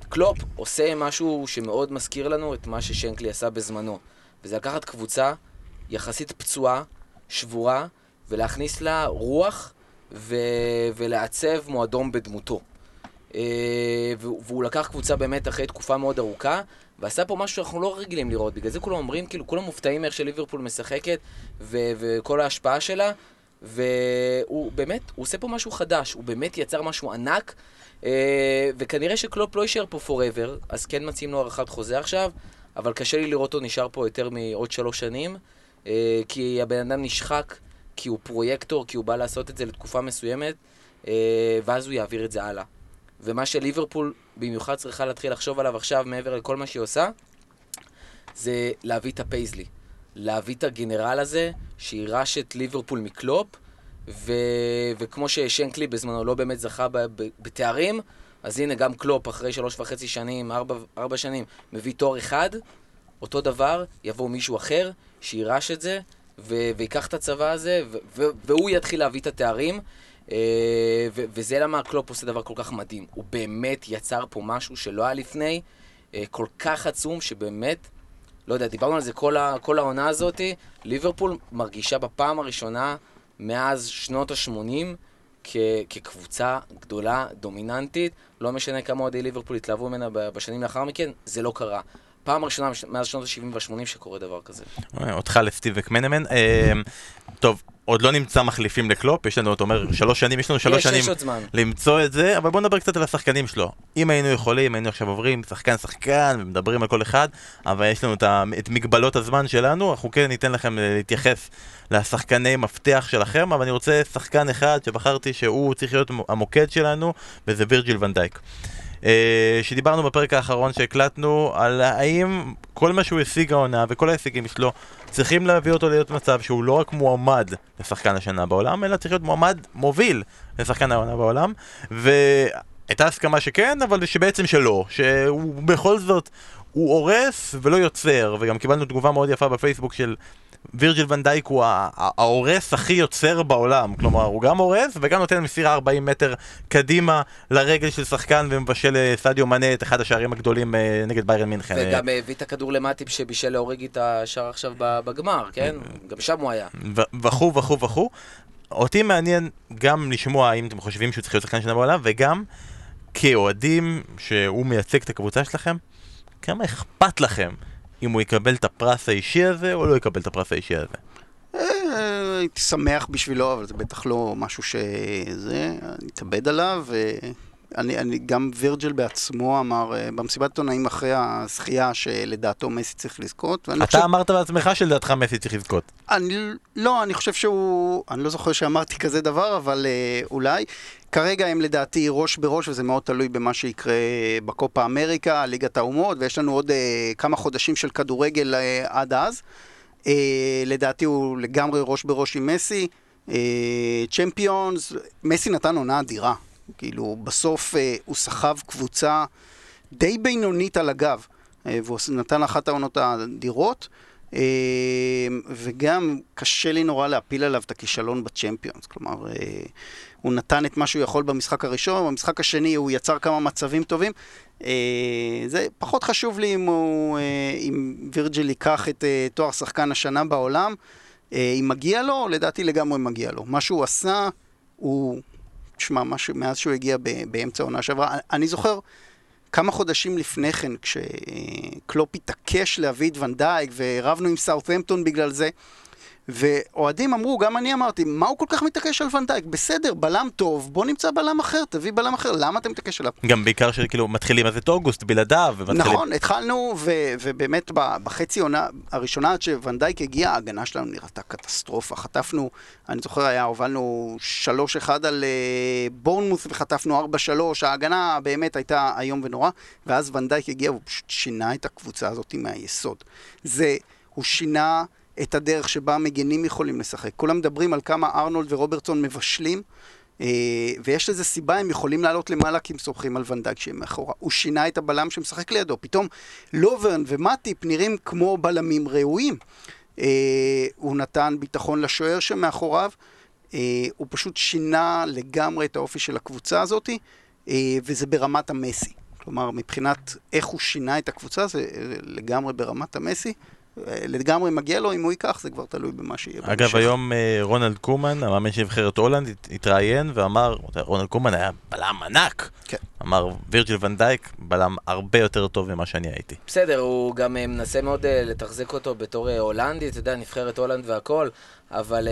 קלופ עושה משהו שמאוד מזכיר לנו את מה ששנקלי עשה בזמנו, וזה לקחת קבוצה יחסית פצועה, שבורה, ולהכניס לה רוח ו... ולעצב מועדון בדמותו. אה, והוא לקח קבוצה באמת אחרי תקופה מאוד ארוכה, ועשה פה משהו שאנחנו לא רגילים לראות. בגלל זה כולם אומרים, כאילו, כולם מופתעים מאיך שליברפול משחקת, ו- וכל ההשפעה שלה, והוא באמת, הוא עושה פה משהו חדש, הוא באמת יצר משהו ענק, אה, וכנראה שקלופ לא יישאר פה forever, אז כן מציעים לו הארכת חוזה עכשיו, אבל קשה לי לראות אותו נשאר פה יותר מעוד שלוש שנים, אה, כי הבן אדם נשחק. כי הוא פרויקטור, כי הוא בא לעשות את זה לתקופה מסוימת, אה, ואז הוא יעביר את זה הלאה. ומה שליברפול במיוחד צריכה להתחיל לחשוב עליו עכשיו, מעבר לכל מה שהיא עושה, זה להביא את הפייזלי. להביא את הגנרל הזה, שירש את ליברפול מקלופ, ו... וכמו ששנקלי בזמנו לא באמת זכה ב... ב... בתארים, אז הנה גם קלופ אחרי שלוש וחצי שנים, ארבע, ארבע שנים, מביא תואר אחד, אותו דבר, יבוא מישהו אחר, שירש את זה, ו- ויקח את הצבא הזה, ו- ו- והוא יתחיל להביא את התארים. וזה למה קלופ עושה דבר כל כך מדהים. הוא באמת יצר פה משהו שלא היה לפני, כל כך עצום, שבאמת, לא יודע, דיברנו על זה כל, ה, כל העונה הזאתי, ליברפול מרגישה בפעם הראשונה מאז שנות ה-80 כקבוצה גדולה, דומיננטית, לא משנה כמה אוהדי ליברפול התלהבו ממנה בשנים לאחר מכן, זה לא קרה. פעם ראשונה מאז שנות ה-70 וה-80 שקורה דבר כזה. אותך לסטיב וקמנמן. טוב, עוד לא נמצא מחליפים לקלופ, יש לנו, אתה אומר, שלוש שנים, יש לנו שלוש שנים. למצוא את זה, אבל בוא נדבר קצת על השחקנים שלו. אם היינו יכולים, היינו עכשיו עוברים שחקן שחקן ומדברים על כל אחד, אבל יש לנו את, מגבלות הזמן שלנו, אנחנו כן ניתן לכם להתייחס לשחקני מפתח שלכם, אבל אני רוצה שחקן אחד שבחרתי שהוא צריך להיות המוקד שלנו, וזה וירג'יל ונדייק. אה, שדיברנו בפרק האחרון שהקלטנו על האם כל מה שהוא השיג העונה וכל ההישגים שלו צריכים להביא אותו להיות מצב שהוא לא רק מועמד לשחקן השנה בעולם, אלא צריך להיות מועמד מוביל לשחקן העונה בעולם. והייתה הסכמה שכן, אבל שבעצם שלא, שהוא בכל זאת הוא הורס ולא יוצר, וגם קיבלנו תגובה מאוד יפה בפייסבוק של וירג'יל ונדייק הוא ההורס הכי יוצר בעולם, כלומר הוא גם הורס וגם נותן מסירה 40 מטר קדימה לרגל של שחקן ומבשל אה, מנה את אחד השערים הגדולים אה, נגד ביירן מינכן. וגם הביא את הכדור למטיפ שבישל להוריג את השער עכשיו בגמר, כן? גם שם הוא היה. וכו' וכו' וכו'. אותי מעניין גם לשמוע האם אתם חושבים שהוא צריך להיות שחקן שנה בעולם וגם כאוהדים שהוא מייצג את הקבוצה שלכם, כמה אכפת לכם אם הוא יקבל את הפרס האישי הזה או לא יקבל את הפרס האישי הזה. אה, הייתי שמח בשבילו, אבל זה בטח לא משהו שזה, אני אתאבד עליו. אני, אני, גם וירג'ל בעצמו אמר uh, במסיבת עיתונאים אחרי הזכייה שלדעתו מסי צריך לזכות. אתה חושב... אמרת בעצמך שלדעתך מסי צריך לזכות. אני, לא, אני חושב שהוא... אני לא זוכר שאמרתי כזה דבר, אבל uh, אולי. כרגע הם לדעתי ראש בראש, וזה מאוד תלוי במה שיקרה בקופה אמריקה, ליגת האומות, ויש לנו עוד uh, כמה חודשים של כדורגל uh, עד אז. Uh, לדעתי הוא לגמרי ראש בראש עם מסי. צ'מפיונס, מסי נתן עונה אדירה. כאילו, בסוף אה, הוא סחב קבוצה די בינונית על הגב, אה, והוא נתן אחת העונות האדירות, אה, וגם קשה לי נורא להפיל עליו את הכישלון בצ'מפיונס. כלומר, אה, הוא נתן את מה שהוא יכול במשחק הראשון, במשחק השני הוא יצר כמה מצבים טובים. אה, זה פחות חשוב לי אם, הוא, אה, אם וירג'יל ייקח את אה, תואר שחקן השנה בעולם. אה, אם מגיע לו, לדעתי לגמרי מגיע לו. מה שהוא עשה, הוא תשמע, מאז שהוא הגיע באמצע העונה שעברה, אני זוכר כמה חודשים לפני כן, כשקלופ התעקש להביא את ונדייק, ורבנו עם סאות'המפטון בגלל זה, ואוהדים אמרו, גם אני אמרתי, מה הוא כל כך מתעקש על ונדייק? בסדר, בלם טוב, בוא נמצא בלם אחר, תביא בלם אחר, למה אתה מתעקש עליו? גם בעיקר שכאילו מתחילים אז את אוגוסט בלעדיו. ומתחילים... נכון, התחלנו, ו- ובאמת בחצי עונה הראשונה עד שוונדייק הגיע, ההגנה שלנו נראתה קטסטרופה. חטפנו, אני זוכר, היה, הובלנו 3-1 על uh, בורנמוס וחטפנו 4-3, ההגנה באמת הייתה איום ונורא, ואז ונדייק הגיע והוא פשוט שינה את הקבוצה הזאת מהיסוד. זה, הוא שינה... את הדרך שבה המגנים יכולים לשחק. כולם מדברים על כמה ארנולד ורוברטסון מבשלים, אה, ויש לזה סיבה, הם יכולים לעלות למעלה כי הם סומכים על ונדאג שהם מאחורה. הוא שינה את הבלם שמשחק לידו, פתאום לוברן ומטיפ נראים כמו בלמים ראויים. אה, הוא נתן ביטחון לשוער שמאחוריו, אה, הוא פשוט שינה לגמרי את האופי של הקבוצה הזאת, וזה ברמת המסי. כלומר, מבחינת איך הוא שינה את הקבוצה, זה לגמרי ברמת המסי. לגמרי מגיע לו, אם הוא ייקח, זה כבר תלוי במה שיהיה אגב, במשך. היום אה, רונלד קומן, המאמן של נבחרת הולנד, התראיין ואמר, רונלד קומן היה בלם ענק. כן. אמר, וירג'יל ונדייק, בלם הרבה יותר טוב ממה שאני הייתי. בסדר, הוא גם אה, מנסה מאוד uh, לתחזק אותו בתור הולנדי, אתה יודע, נבחרת הולנד והכל, אבל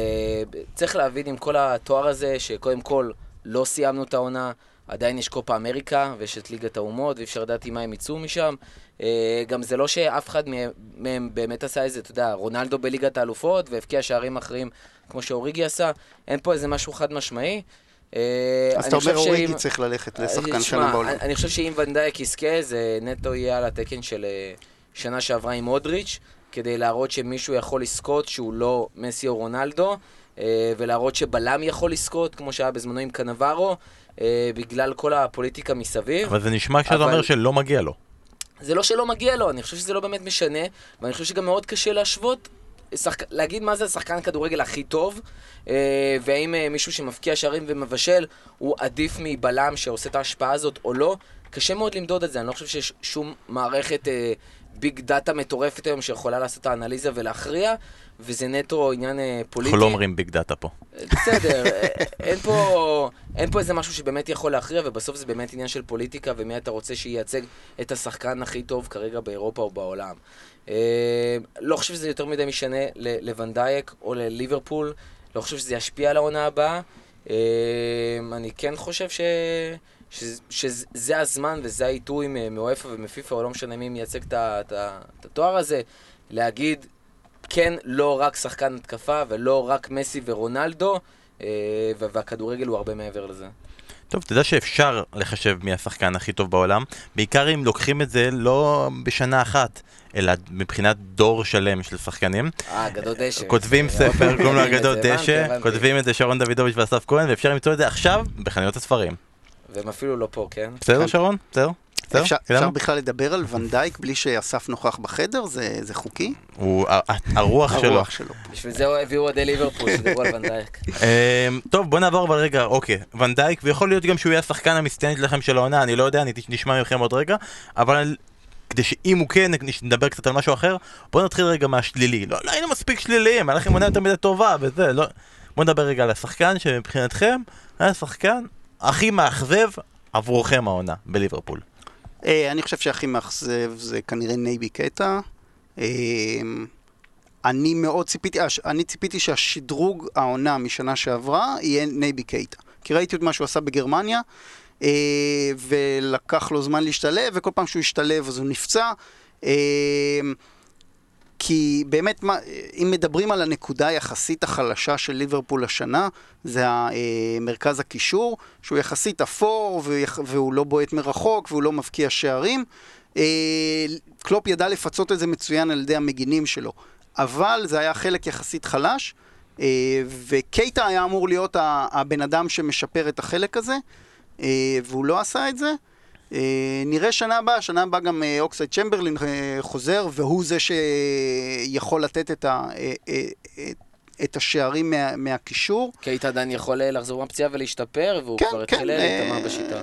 צריך להבין עם כל התואר הזה, שקודם כל לא סיימנו את העונה. עדיין יש קופה אמריקה ויש את ליגת האומות, ואי אפשר לדעת עם מה הם יצאו משם. אה, גם זה לא שאף אחד מהם באמת עשה איזה, אתה יודע, רונלדו בליגת האלופות והבקיע שערים אחרים כמו שאוריגי עשה. אין פה איזה משהו חד משמעי. אה, אז אתה אומר אוריגי צריך ללכת לשחקן אה, שנה בעולם. אני חושב שאם ונדייק יזכה, זה נטו יהיה על התקן של שנה שעברה עם מודריץ', כדי להראות שמישהו יכול לזכות שהוא לא מסי או רונלדו, ולהראות שבלם יכול לזכות, כמו שהיה בזמנו עם קנברו. אה, בגלל כל הפוליטיקה מסביב. אבל זה נשמע שאתה אבל... אומר שלא מגיע לו. זה לא שלא מגיע לו, אני חושב שזה לא באמת משנה, ואני חושב שגם מאוד קשה להשוות שחק... להגיד מה זה השחקן כדורגל הכי טוב, אה, והאם אה, מישהו שמבקיע שערים ומבשל הוא עדיף מבלם שעושה את ההשפעה הזאת או לא, קשה מאוד למדוד את זה. אני לא חושב שיש שום מערכת אה, big data מטורפת היום שיכולה לעשות את האנליזה ולהכריע, וזה נטו עניין אה, פוליטי. אנחנו לא אומרים big data פה. בסדר, אה, אין פה, אין פה איזה משהו שבאמת יכול להכריע, ובסוף זה באמת עניין של פוליטיקה, ומי אתה רוצה שייצג את השחקן הכי טוב כרגע באירופה או בעולם. אה, לא חושב שזה יותר מדי משנה לוונדייק או לליברפול, לא חושב שזה ישפיע על העונה הבאה. אה, אני כן חושב ש... שזה, שזה הזמן וזה העיתוי מאופה ומפיפ"א, או לא משנה מי מייצג את התואר הזה, להגיד, כן, לא רק שחקן התקפה ולא רק מסי ורונלדו, אה, והכדורגל הוא הרבה מעבר לזה. טוב, אתה יודע שאפשר לחשב מי השחקן הכי טוב בעולם, בעיקר אם לוקחים את זה לא בשנה אחת, אלא מבחינת דור שלם של שחקנים. אה, אגדות דשא. כותבים ספר, קוראים לו אגדות דשא, כותבים את זה שרון דוידוביץ' ואסף כהן, ואפשר למצוא את זה עכשיו בחנויות הספרים. והם אפילו לא פה, כן? בסדר. שרון? בסדר? אפשר, אפשר בכלל לדבר על ונדייק בלי שאסף נוכח בחדר? זה, זה חוקי? הוא, הרוח שלו. הרוח שלו. בשביל זה הביאו אוהדי ליברפול, שדיברו על ונדייק. אמ, טוב, בוא נעבור אבל רגע, אוקיי, ונדייק, ויכול להיות גם שהוא יהיה השחקן המצטיינת שלכם של העונה, אני לא יודע, אני נשמע מכם עוד רגע, אבל כדי שאם הוא כן, נדבר קצת על משהו אחר, בוא נתחיל רגע מהשלילי. לא, לא היינו מספיק שליליים, היה לכם עונה יותר מדי טובה וזה, לא... בוא נדבר רגע על השחקן שמבחינתכם היה השחקן הכי מאכזב עבורכם העונה בליברפול. אה, אני חושב שהכי מאכזב זה כנראה נאבי קייטה. אה, אני מאוד ציפיתי, אה, אני ציפיתי שהשדרוג העונה משנה שעברה יהיה נאבי קייטה. כי ראיתי את מה שהוא עשה בגרמניה, ולקח לו זמן להשתלב, וכל פעם שהוא השתלב אז הוא נפצע. כי באמת, מה, אם מדברים על הנקודה היחסית החלשה של ליברפול השנה, זה מרכז הקישור, שהוא יחסית אפור, והוא לא בועט מרחוק, והוא לא מבקיע שערים. אה, קלופ ידע לפצות את זה מצוין על ידי המגינים שלו, אבל זה היה חלק יחסית חלש, אה, וקייטה היה אמור להיות הבן אדם שמשפר את החלק הזה, אה, והוא לא עשה את זה. אה, נראה שנה הבאה, שנה הבאה גם אה, אוקסלייד צ'מברלין אה, חוזר, והוא זה שיכול לתת את, ה, את השערים מה, מהקישור. קייט עדיין יכול לחזור מהפציעה ולהשתפר, והוא כן, כבר התחיל כן, להתאקלם בשיטה.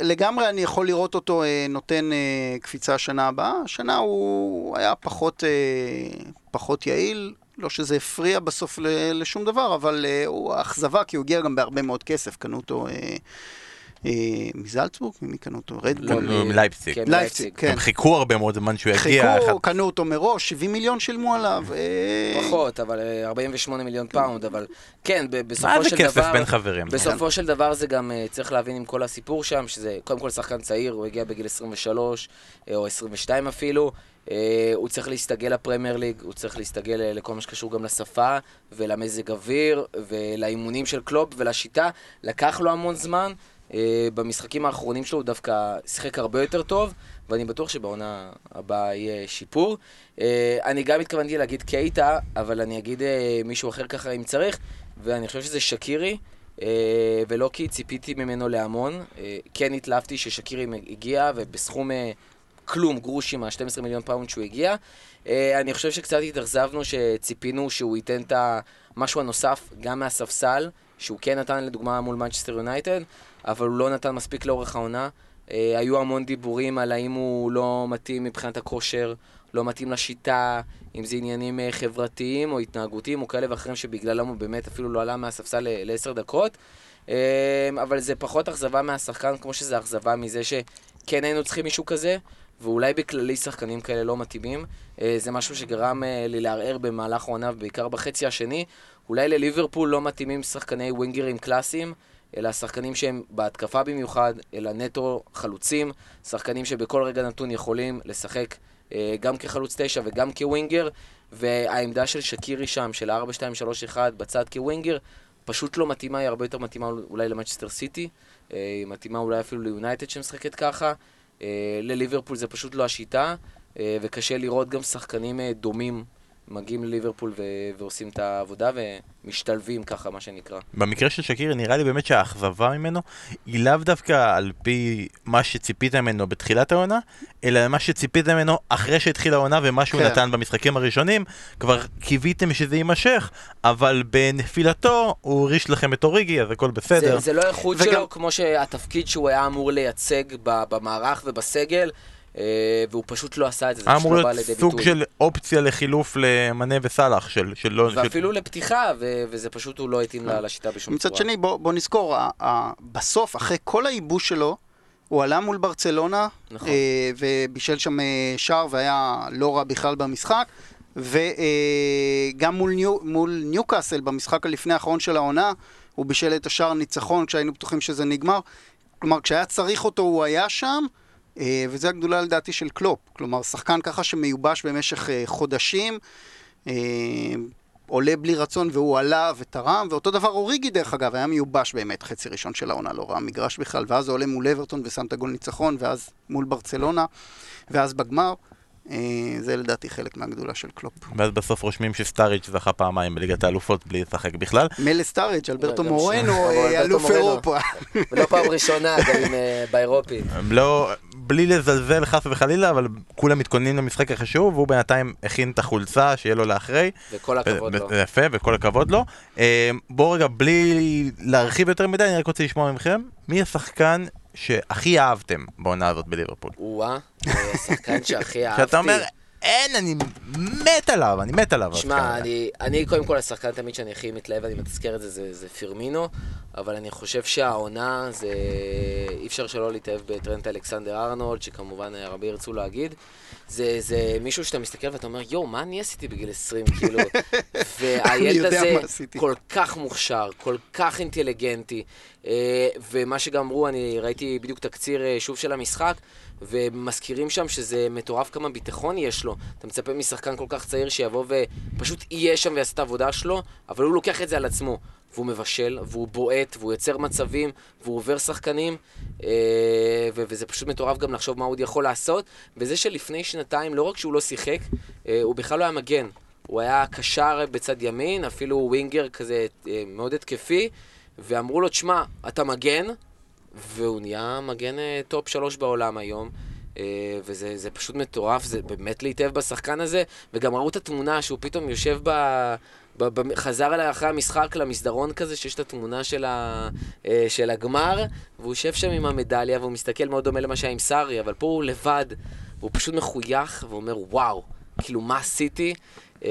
לגמרי אני יכול לראות אותו נותן קפיצה שנה הבאה. השנה הוא היה פחות, פחות יעיל. לא שזה הפריע בסוף לשום דבר, אבל הוא אכזבה, כי הוא הגיע גם בהרבה מאוד כסף, קנו אותו אה, מזלצבורג? ממי קנו אותו? רדבול? לא, מלייפציג. כן, לייפציג, כן. הם חיכו הרבה מאוד זמן שהוא יגיע. חיכו, קנו אותו מראש, 70 מיליון שילמו עליו. אה, פחות, אבל 48 אה, מיליון פאונד, אבל כן, בסופו של דבר... מה זה כסף בין חברים? בסופו של דבר זה גם, צריך להבין עם כל הסיפור שם, שזה קודם כל שחקן צעיר, הוא הגיע בגיל 23, או 22 אפילו. Uh, הוא צריך להסתגל לפרמייר ליג, הוא צריך להסתגל לכל מה שקשור גם לשפה ולמזג אוויר ולאימונים של קלופ ולשיטה. לקח לו המון זמן, אה, במשחקים האחרונים שלו הוא דווקא שיחק הרבה יותר טוב, ואני בטוח שבעונה הבאה יהיה שיפור. אה, אני גם התכוונתי להגיד קייטה, אבל אני אגיד אה, מישהו אחר ככה אם צריך, ואני חושב שזה שקירי. ולא כי ציפיתי ממנו להמון, כן התלהבתי ששקירי הגיע ובסכום כלום, גרושים, ה-12 מיליון פאונד שהוא הגיע. אני חושב שקצת התאכזבנו שציפינו שהוא ייתן את המשהו הנוסף גם מהספסל, שהוא כן נתן לדוגמה מול מנצ'סטר יונייטד, אבל הוא לא נתן מספיק לאורך העונה. אה, היו המון דיבורים על האם הוא לא מתאים מבחינת הכושר, לא מתאים לשיטה, אם זה עניינים אה, חברתיים או התנהגותיים או כאלה ואחרים שבגללם הוא באמת אפילו לא עלה מהספסל לעשר דקות. אה, אבל זה פחות אכזבה מהשחקן כמו שזה אכזבה מזה שכן היינו צריכים מישהו כזה, ואולי בכללי שחקנים כאלה לא מתאימים. זה משהו שגרם לי לערער במהלך העונה, ובעיקר בחצי השני. אולי לליברפול לא מתאימים שחקני ווינגרים קלאסיים. אלא שחקנים שהם בהתקפה במיוחד, אלא נטו חלוצים, שחקנים שבכל רגע נתון יכולים לשחק אה, גם כחלוץ תשע וגם כווינגר, והעמדה של שקירי שם, של 4-2-3-1 בצד כווינגר, פשוט לא מתאימה, היא הרבה יותר מתאימה אולי למנצ'סטר סיטי, אה, היא מתאימה אולי אפילו ליונייטד שמשחקת ככה, אה, לליברפול זה פשוט לא השיטה, וקשה לראות גם שחקנים דומים מגיעים לליברפול ו- ועושים את העבודה ומשתלבים ככה, מה שנקרא. במקרה של שקירי נראה לי באמת שהאכזבה ממנו היא לאו דווקא על פי מה שציפית ממנו בתחילת העונה, אלא מה שציפית ממנו אחרי שהתחילה העונה ומה שהוא כן. נתן במשחקים הראשונים. כבר קיוויתם שזה יימשך, אבל בנפילתו הוא הוריש לכם את אוריגי, אז הכל בסדר. זה, זה לא האיכות וגם- שלו כמו שהתפקיד שהוא היה אמור לייצג במערך ובסגל, והוא פשוט לא עשה את זה, זה פשוט אמור לא בא להיות לידי סוג ביטוי. של אופציה לחילוף למנה וסאלח, של, של לא... ואפילו לפתיחה, ו- וזה פשוט הוא לא התאים לה- לשיטה בשום צורה. מצד שני, בוא, בוא נזכור, ה, ה, בסוף, אחרי כל הייבוש שלו, הוא עלה מול ברצלונה, נכון. אה, ובישל שם אה, שער והיה לא רע בכלל במשחק, וגם מול, ניו, מול ניוקאסל במשחק הלפני האחרון של העונה, הוא בישל את השער ניצחון כשהיינו בטוחים שזה נגמר. כלומר, כשהיה צריך אותו הוא היה שם, אה, וזו הגדולה לדעתי של קלופ. כלומר, שחקן ככה שמיובש במשך אה, חודשים, אה, עולה בלי רצון והוא עלה ותרם, ואותו דבר אוריגי דרך אגב, היה מיובש באמת חצי ראשון של העונה, לא ראה מגרש בכלל, ואז הוא עולה מול אברטון ושם את הגול ניצחון, ואז מול ברצלונה, ואז בגמר. אה, זה לדעתי חלק מהגדולה של קלופ. ואז בסוף רושמים שסטארידג' זכה פעמיים בליגת האלופות בלי לשחק בכלל. מלא סטאריג', אלברטו מורנו, אה, אלוף. אירופה. ולא פעם ראשונה, גם אה. הם לא, בלי לזלזל חס וחלילה, אבל כולם מתכוננים למשחק החשוב, והוא בינתיים הכין את החולצה שיהיה לו לאחרי. וכל הכבוד לו. יפה, וכל הכבוד לו. אה, בואו רגע, בלי להרחיב יותר מדי, אני רק רוצה לשמוע מכם, מי השחקן שהכי אהבתם בעונה הזאת בליברפול? או-אה, אה, השחקן שהכי אהבתי. שאתה אומר, אין, אני מת עליו, אני מת עליו. שמע, הזה." אני, אני קודם כל השחקן תמיד שאני הכי מתלהב, אני מתזכר את זה, זה, זה פירמינו, אבל אני חושב שהעונה זה... אי אפשר שלא להתאהב בטרנט אלכסנדר ארנולד, שכמובן הרבה ירצו להגיד. זה, זה מישהו שאתה מסתכל ואתה אומר, יואו, מה אני עשיתי בגיל 20, כאילו? והילד הזה. כל כך מוכשר, כל כך אינטליגנטי. אה, ומה שגם אמרו, אני ראיתי בדיוק תקציר אה, שוב של המשחק, ומזכירים שם שזה מטורף כמה ביטחון יש לו. אתה מצפה משחקן כל כך צעיר שיבוא ופשוט יהיה שם ויעשה את העבודה שלו, אבל הוא לוקח את זה על עצמו. והוא מבשל, והוא בועט, והוא יוצר מצבים, והוא עובר שחקנים, אה, וזה פשוט מטורף גם לחשוב מה הוא עוד יכול לעשות. וזה שלפני שנתיים, לא רק שהוא לא שיחק, אה, הוא בכלל לא היה מגן. הוא היה קשר בצד ימין, אפילו ווינגר כזה אה, מאוד התקפי, ואמרו לו, תשמע, אתה מגן, והוא נהיה מגן אה, top שלוש בעולם היום. אה, וזה זה פשוט מטורף, זה באמת להתאהב בשחקן הזה, וגם ראו את התמונה שהוא פתאום יושב. ב, ב חזר אליי אחרי המשחק למסדרון כזה, שיש את התמונה של, ה, אה, של הגמר, והוא יושב שם עם המדליה, והוא מסתכל מאוד דומה למה שהיה עם סארי, אבל פה הוא לבד, והוא פשוט מחוייך, ואומר, וואו, כאילו, מה עשיתי? אה,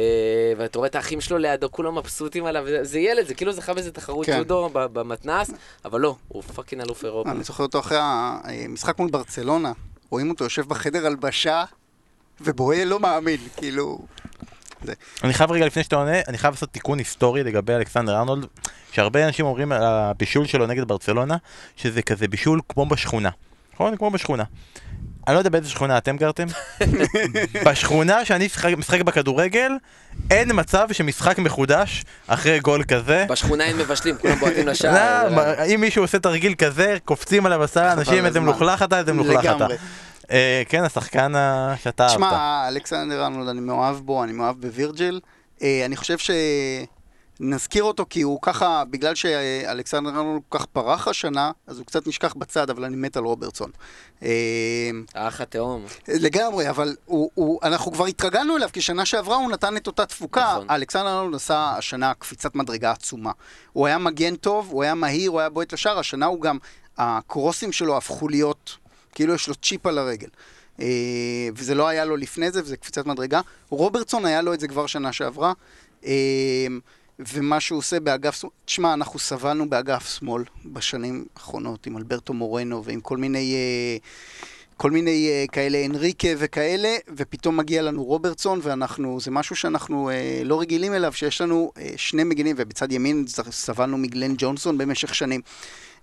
ואתה רואה את האחים שלו לידו, כולם מבסוטים עליו, זה, זה ילד, זה כאילו זכה באיזה תחרות כן. ג'ודו ב- במתנ"ס, אבל לא, הוא fucking אלוף אירופה. אני זוכר אותו אחרי המשחק מול ברצלונה, רואים אותו יושב בחדר הלבשה, ובוהה לא מאמין, כאילו... אני חייב רגע לפני שאתה עונה, אני חייב לעשות תיקון היסטורי לגבי אלכסנדר ארנולד, שהרבה אנשים אומרים על הבישול שלו נגד ברצלונה, שזה כזה בישול כמו בשכונה. נכון? כמו בשכונה. אני לא יודע באיזה שכונה אתם גרתם. בשכונה שאני משחק, משחק בכדורגל, אין מצב שמשחק מחודש אחרי גול כזה. בשכונה אין מבשלים, כולם בועטים לשער. לא, אם מישהו עושה תרגיל כזה, קופצים עליו עשרה אנשים, איזה. מלוכלך אתה, איזה מלוכלך אתה. כן, השחקן שאתה אהבת. תשמע, אלכסנדר ארנולד, אני מאוהב בו, אני מאוהב בווירג'ל. אה, אני חושב שנזכיר אותו כי הוא ככה, בגלל שאלכסנדר ארנולד כל כך פרח השנה, אז הוא קצת נשכח בצד, אבל אני מת על רוברטסון. אה, האח התאום. לגמרי, אבל הוא, הוא, אנחנו כבר התרגלנו אליו, כי שנה שעברה הוא נתן את אותה תפוקה. נכון. אלכסנדר ארנולד עשה השנה קפיצת מדרגה עצומה. הוא היה מגן טוב, הוא היה מהיר, הוא היה בועט לשער, השנה הוא גם, הקרוסים שלו הפכו להיות, כאילו יש לו צ'יפ על הרגל. אה, וזה לא היה לו לפני זה, וזה קפיצת מדרגה. רוברטסון היה לו את זה כבר שנה שעברה. ומה שהוא עושה באגף שמאל, תשמע, אנחנו סבלנו באגף שמאל בשנים האחרונות עם אלברטו מורנו ועם כל מיני, אה, כל מיני אה, כאלה אנריקה וכאלה, ופתאום מגיע לנו רוברטסון, ואנחנו, זה משהו שאנחנו אה, לא רגילים אליו, שיש לנו שני מגינים, ובצד ימין סבלנו מגלן ג'ונסון במשך שנים.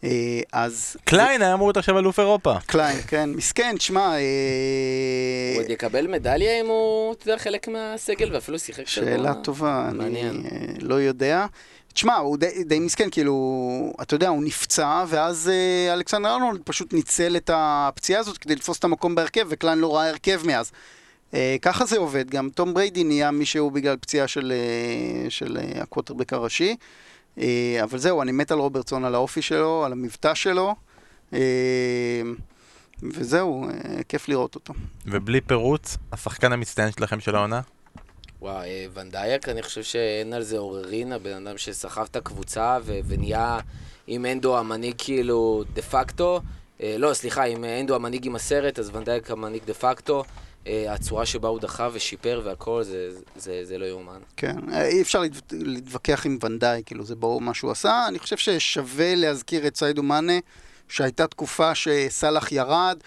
אה, אז... קליין היה אמור להיות עכשיו אלוף אירופה. קליין, כן, מסכן, תשמע, אה, הוא עוד יקבל מדליה אם הוא, אתה יודע, חלק מהסגל ואפילו שיחק שאלה שבוע. טובה, אני מעניין. אה, לא יודע. תשמע, הוא די, די מסכן, כאילו, אתה יודע, הוא נפצע, ואז אה, אלכסנדר ארנולד פשוט ניצל את הפציעה הזאת כדי לתפוס את המקום בהרכב, וקליין לא ראה הרכב מאז. אה, ככה זה עובד, גם תום בריידי נהיה מישהו בגלל פציעה של, אה, של אה, הקווטרבק הראשי. אה, אבל זהו, אני מת על רוברטסון, על האופי שלו, על המבטא שלו. אה, וזהו, אה, כיף לראות אותו. ובלי פירוץ, השחקן המצטיין שלכם של העונה? וואי, אה, ונדייק, אני חושב שאין על זה עוררין, הבן אדם שסחב את הקבוצה ו- ונהיה עם הנדו המנהיג כאילו דה פקטו. אה, לא, סליחה, עם הנדו המנהיג עם הסרט, אז ונדייק המנהיג דה פקטו. אה, הצורה שבה הוא דחה ושיפר והכל, זה, זה, זה, לא יאומן. כן, אה, אי אפשר להתו- להתווכח עם ונדאי, כאילו זה ברור מה שהוא עשה. אני חושב ששווה להזכיר את סיידו מאנה, שהייתה תקופה שסאלח ירד,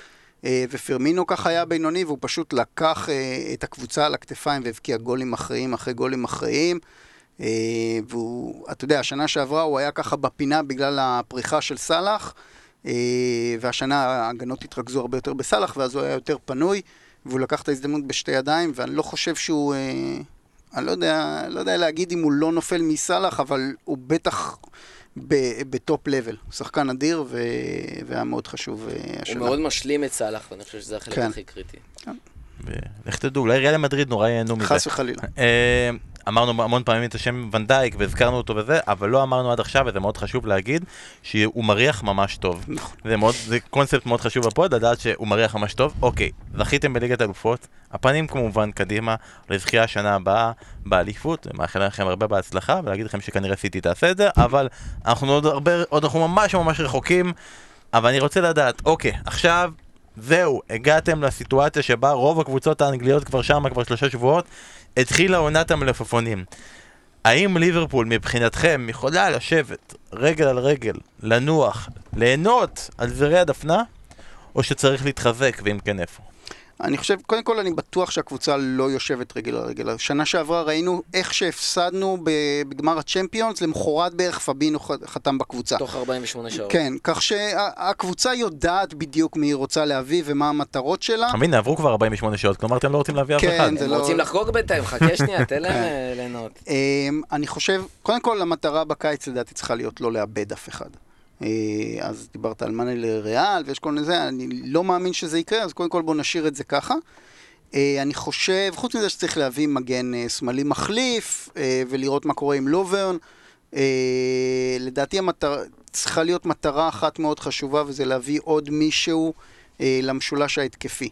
אה, ופרמינו ככה היה בינוני, והוא פשוט לקח את הקבוצה על הכתפיים והבקיע גולים מכריעים אחרי גולים. אה, והוא, אתה יודע, השנה שעברה הוא היה ככה בפינה בגלל הפריחה של סאלח, והשנה ההגנות התרכזו הרבה יותר בסאלח, ואז הוא היה יותר פנוי, והוא לקח את ההזדמנות בשתי ידיים, ואני לא חושב שהוא... אה, אני לא יודע, לא יודע להגיד אם הוא לא נופל מסאלח, אבל הוא בטח ב top level. הוא שחקן אדיר, ו... והיה מאוד חשוב אה, הוא השנה. מאוד משלים את סאלח, ואני חושב שזה החלק כן. הכי קריטי. ולך תדעו, אולי ריאל מדריד נורא ייהנו מזה. חס וחלילה. אה, אמרנו המון פעמים את השם ונדייק והזכרנו אותו וזה, אבל לא אמרנו עד עכשיו, וזה מאוד חשוב להגיד, שהוא מריח ממש טוב. נכון. זה, מאוד, זה קונספט מאוד חשוב ב pod, לדעת שהוא מריח ממש טוב. אוקיי, זכיתם בליגת אלופות, הפנים כמובן קדימה, לזכייה השנה הבאה באליפות, מאחל לכם הרבה בהצלחה, ולהגיד לכם שכנראה סיטי תעשה את זה, אבל אנחנו עוד הרבה, עוד אנחנו ממש ממש רחוקים, אבל אני רוצה לדעת, אוקיי, עכשיו... זהו, הגעתם לסיטואציה שבה רוב הקבוצות האנגליות כבר שם, כבר שלושה שבועות, התחילה עונת המלפפונים. האם ליברפול מבחינתכם יכולה לשבת רגל על רגל, לנוח, ליהנות על זרי הדפנה, או שצריך להתחזק, ואם כן איפה? אני חושב, קודם כל אני בטוח שהקבוצה לא יושבת רגל על רגל. שנה שעברה ראינו איך שהפסדנו ב- בגמר הצ'מפיונס, למחרת בערך פבינו חתם בקבוצה. תוך 48 שעות. כן, כך שהקבוצה יודעת בדיוק מי היא רוצה להביא ומה המטרות שלה. אתה מבין, עברו כבר 48 שעות, כלומר אתם לא רוצים להביא אף כן, אחד. הם לא- רוצים לחגוג בינתיים, חכה שנייה, תן להם כן. אה, ליהנות. אמ, אני חושב, קודם כל המטרה בקיץ לדעתי צריכה להיות לא לאבד אף אחד. אה, אז דיברת על מאנה לריאל ויש כל מיני זה, אני לא מאמין שזה יקרה, אז קודם כל בואו נשאיר את זה ככה. אה, אני חושב, חוץ מזה שצריך להביא מגן אה, שמאלי מחליף ולראות מה קורה עם לוברן. לדעתי המטרה, צריכה להיות מטרה אחת מאוד חשובה וזה להביא עוד מישהו למשולש ההתקפי.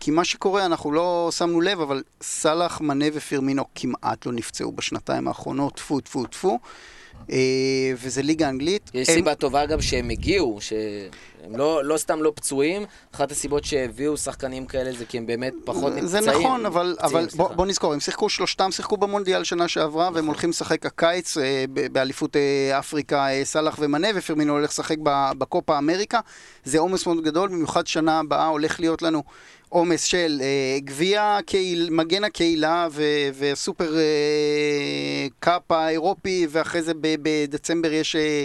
כי מה שקורה, אנחנו לא שמנו לב, אבל סאלח, מנה ופירמינו כמעט לא נפצעו בשנתיים האחרונות, טפו טפו טפו. אה, וזה ליגה אנגלית. יש הם- סיבה טובה גם שהם הגיעו, שהם לא, לא סתם לא פצועים. אחת הסיבות שהביאו שחקנים כאלה זה כי הם באמת פחות נפצעים. זה נכון, אבל, פציעים, אבל בוא. בוא נזכור, הם שיחקו, שלושתם שיחקו במונדיאל שנה שעברה, והם הולכים לשחק הקיץ אה, באליפות אה, אפריקה, סאלח ומנה, ופרמינו הולך לשחק בקופה אמריקה. זה עומס מאוד גדול, במיוחד שנה הבאה הולך להיות לנו עומס של אה, גביע, קהיל, מגן הקהילה ו- וסופר אה, קאפ האירופי, ואחרי זה ב- בדצמבר יש... אה,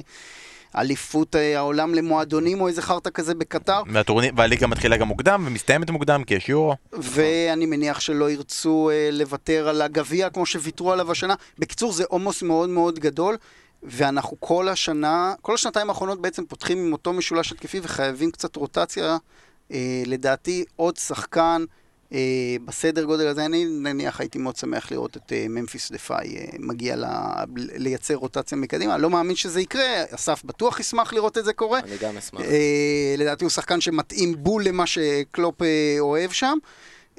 אליפות אה, העולם למועדונים או איזה חרטא כזה בקטר. והטורניר- והליגה מתחילה גם מוקדם ומסתיימת מוקדם כי יש יורו. ואני מניח שלא ירצו אה, לוותר על הגביע כמו שוויתרו עליו השנה. בקיצור, זה עומס מאוד מאוד גדול, ואנחנו כל השנה, כל השנתיים האחרונות בעצם פותחים עם אותו משולש התקפי וחייבים קצת רוטציה. אה, לדעתי, עוד שחקן אה, בסדר גודל הזה, אני נניח הייתי מאוד שמח לראות את אה, ממפיס דפאי אה, מגיע ל, לייצר רוטציה מקדימה. לא מאמין שזה יקרה, אסף בטוח ישמח לראות את זה קורה. אני גם אשמח. אה, לדעתי הוא שחקן שמתאים בול למה שקלופ אה, אוהב שם.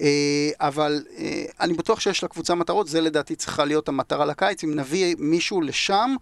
אה, אבל אה, אני בטוח שיש לקבוצה מטרות, זה לדעתי צריכה להיות המטרה לקיץ. אם נביא מישהו לשם,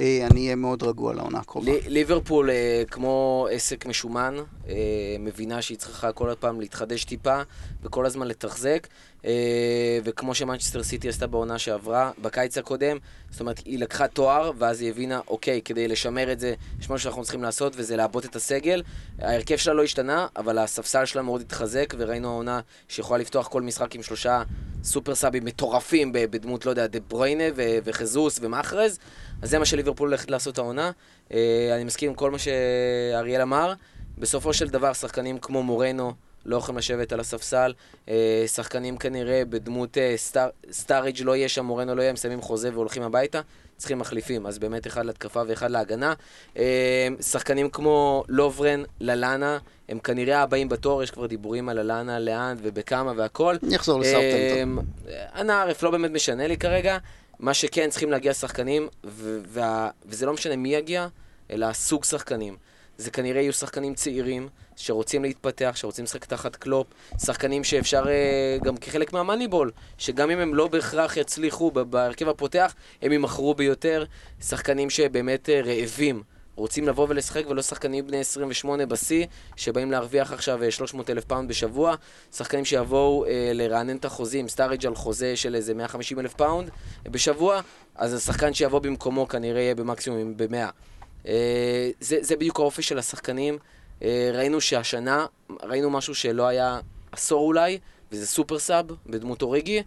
אני אהיה מאוד רגוע לעונה הקרובה. לי- ליברפול, אה, כמו עסק משומן, אה, מבינה שהיא צריכה כל פעם להתחדש טיפה וכל הזמן לתחזק. אה, וכמו שמנצ'סטר סיטי עשתה בעונה שעברה, בקיץ הקודם, זאת אומרת, היא לקחה תואר, ואז היא הבינה, אוקיי, כדי לשמר את זה, יש משהו שאנחנו צריכים לעשות, וזה לעבות את הסגל. ההרכב שלה לא השתנה, אבל הספסל שלה מאוד התחזק, וראינו העונה שיכולה לפתוח כל משחק עם שלושה סופר סאבים מטורפים בדמות, לא יודע, דה ברויינה ו- וחזוס ומאחרז. אז זה מה שליברפול הולכת לעשות העונה. אה, אני מסכים עם כל מה שאריאל אמר. בסופו של דבר, שחקנים כמו מורנו לא יכולים לשבת על הספסל. אה, שחקנים כנראה בדמות אה, סטאר, סטאריג' לא יהיה שם, מורנו לא יהיה, הם מסיימים חוזה והולכים הביתה. צריכים מחליפים, אז באמת אחד להתקפה ואחד להגנה. אה, שחקנים כמו לוברן, ללאנה, הם כנראה הבאים בתור, יש כבר דיבורים על ללאנה, לאן ובכמה והכל. אני אחזור לסאוטהמפטון. אנא ערף לא באמת משנה לי כרגע. מה שכן, צריכים להגיע שחקנים, וזה לא משנה מי יגיע, אלא סוג שחקנים. זה כנראה יהיו שחקנים צעירים, שרוצים להתפתח, שרוצים לשחק תחת קלופ, שחקנים שאפשר אה, גם כחלק מה Moneyball, שגם אם הם לא בהכרח יצליחו בהרכב הפותח, הם יימכרו ביותר, שחקנים שבאמת אה, רעבים. רוצים לבוא ולשחק ולא שחקנים בני 28 בשיא, שבאים להרוויח עכשיו אה, 300 אלף פאונד בשבוע, שחקנים שיבואו אה, לרענן את החוזים, סטארידג' על חוזה של איזה 150 אלף פאונד אה, בשבוע, אז השחקן שיבוא במקומו כנראה יהיה במקסימום ב-100. אה, זה, זה בדיוק האופי של השחקנים. אה, ראינו שהשנה, ראינו משהו שלא היה עשור אולי, וזה super sub בדמות אוריגי.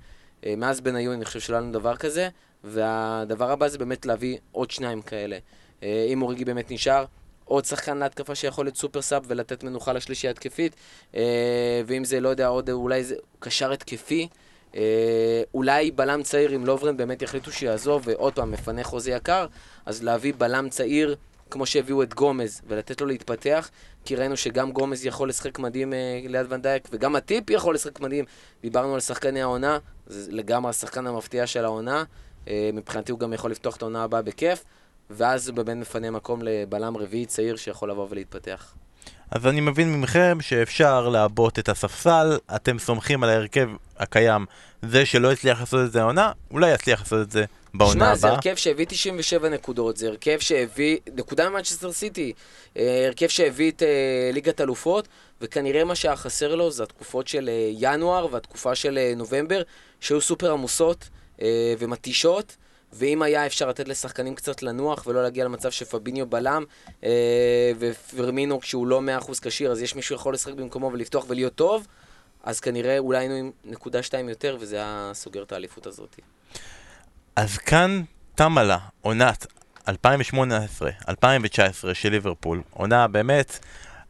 אה, מאז בניון אני חושב שלא היה לנו דבר כזה, והדבר הבא זה באמת להביא עוד שניים כאלה. אם אוריגי באמת נשאר, עוד שחקן להתקפה שיכול להיות super sub ולתת מנוחה לשלישי התקפית, ואם זה, לא יודע, עוד אולי זה קשר התקפי. אה, אולי בלם צעיר, אם לוברן באמת יחליטו שיעזוב, ועוד פעם, מפנה חוזה יקר, אז להביא בלם צעיר, כמו שהביאו את גומז, ולתת לו להתפתח, כי ראינו שגם גומז יכול לשחק מדהים אה, ליד ונדייק, וגם הטיפ יכול לשחק מדהים. דיברנו על שחקני העונה, זה לגמרי השחקן המפתיע של העונה. אה, מבחינתי הוא גם יכול לפתוח את העונה הבאה בכיף, ואז הוא באמת מפנה מקום לבלם רביעי צעיר שיכול לבוא ולהתפתח. אז אני מבין מכם שאפשר לעבות את הספסל, אתם סומכים על ההרכב הקיים. זה שלא הצליח לעשות את זה העונה, אולי יצליח לעשות את זה בעונה שמע, זה הבאה. הרכב שהביא 97 נקודות, זה הרכב שהביא, נקודה ממנצ'סטר סיטי, אה, הרכב שהביא את אה, ליגת אלופות, וכנראה מה שהיה חסר לו זה התקופות של אה, ינואר והתקופה של אה, נובמבר, שהיו סופר עמוסות ומתישות. ואם היה אפשר לתת לשחקנים קצת לנוח ולא להגיע למצב שפביניו בלם אה, ופרמינו כשהוא לא 100% כשיר אז יש מישהו יכול לשחק במקומו ולפתוח ולהיות טוב אז כנראה אולי היינו עם נקודה שתיים יותר וזה היה סוגר את האליפות הזאת. אז כאן תמה לה עונת 2018-2019 של ליברפול. עונה באמת,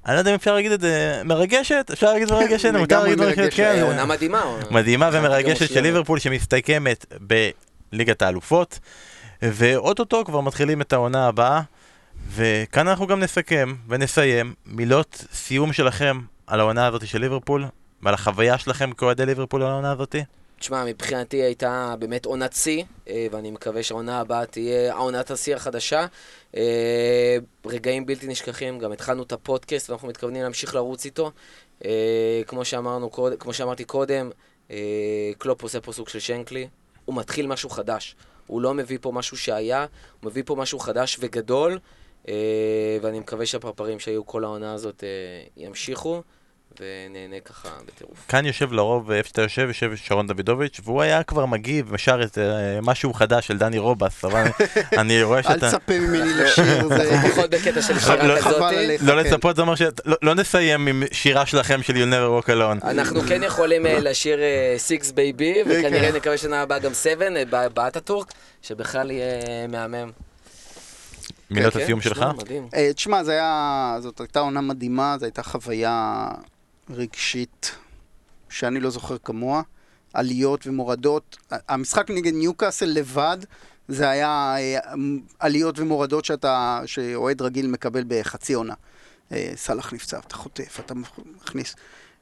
אני לא יודע אם אפשר להגיד את זה מרגשת, אפשר להגיד מרגשת, מותר להגיד מרגשת. כן. עונה מדהימה. מדהימה ומרגשת של. ליברפול שמסתכמת בליגת האלופות, ואו-טו-טו כבר מתחילים את העונה הבאה, וכאן אנחנו גם נסכם ונסיים מילות סיום שלכם על העונה הזאת של ליברפול, ועל החוויה שלכם כאוהדי ליברפול על העונה הזאת. תשמע, מבחינתי הייתה באמת עונת שיא, אה, ואני מקווה שהעונה הבאה תהיה העונת השיא החדשה. אה, רגעים בלתי נשכחים, גם התחלנו את הפודקאסט ואנחנו מתכוונים להמשיך לרוץ איתו. אה, כמו, שאמרנו, כמו שאמרתי קודם, קלופ עושה פה סוג של שנקלי, הוא מתחיל משהו חדש. הוא לא מביא פה משהו שהיה, הוא מביא פה משהו חדש וגדול, אה, ואני מקווה שהפרפרים שהיו כל העונה הזאת אה, ימשיכו, ונהנה ככה בטירוף. כאן יושב לרוב, איפה שאתה יושב, יושב שרון דוידוביץ', והוא היה כבר מגיב ושר את אה, משהו חדש של דני רובס, אבל אני רואה אל שאתה... תצפה ממני לשיר, זה פחות בקטע של שירה לא-. חבל עליך. לא כן. לצפות זה אומר שלא נסיים עם שירה שלכם של You Never Walk Alone. אנחנו כן יכולים אה, לשיר six baby, וכנראה נקווה שנה הבאה גם seven, באטאטורק, שבכלל יהיה מהמם. מילות כן, הסיום שלך? אה, תשמע, זה היה, זאת הייתה עונה מדהימה, זו הייתה חוויה רגשית שאני לא זוכר כמוה. עליות ומורדות. המשחק נגד ניוקאסל לבד, זה היה אה, עליות ומורדות שאתה, שאוהד רגיל מקבל בחצי עונה. אה, סאלח נפצע, אתה חוטף, אתה מכניס.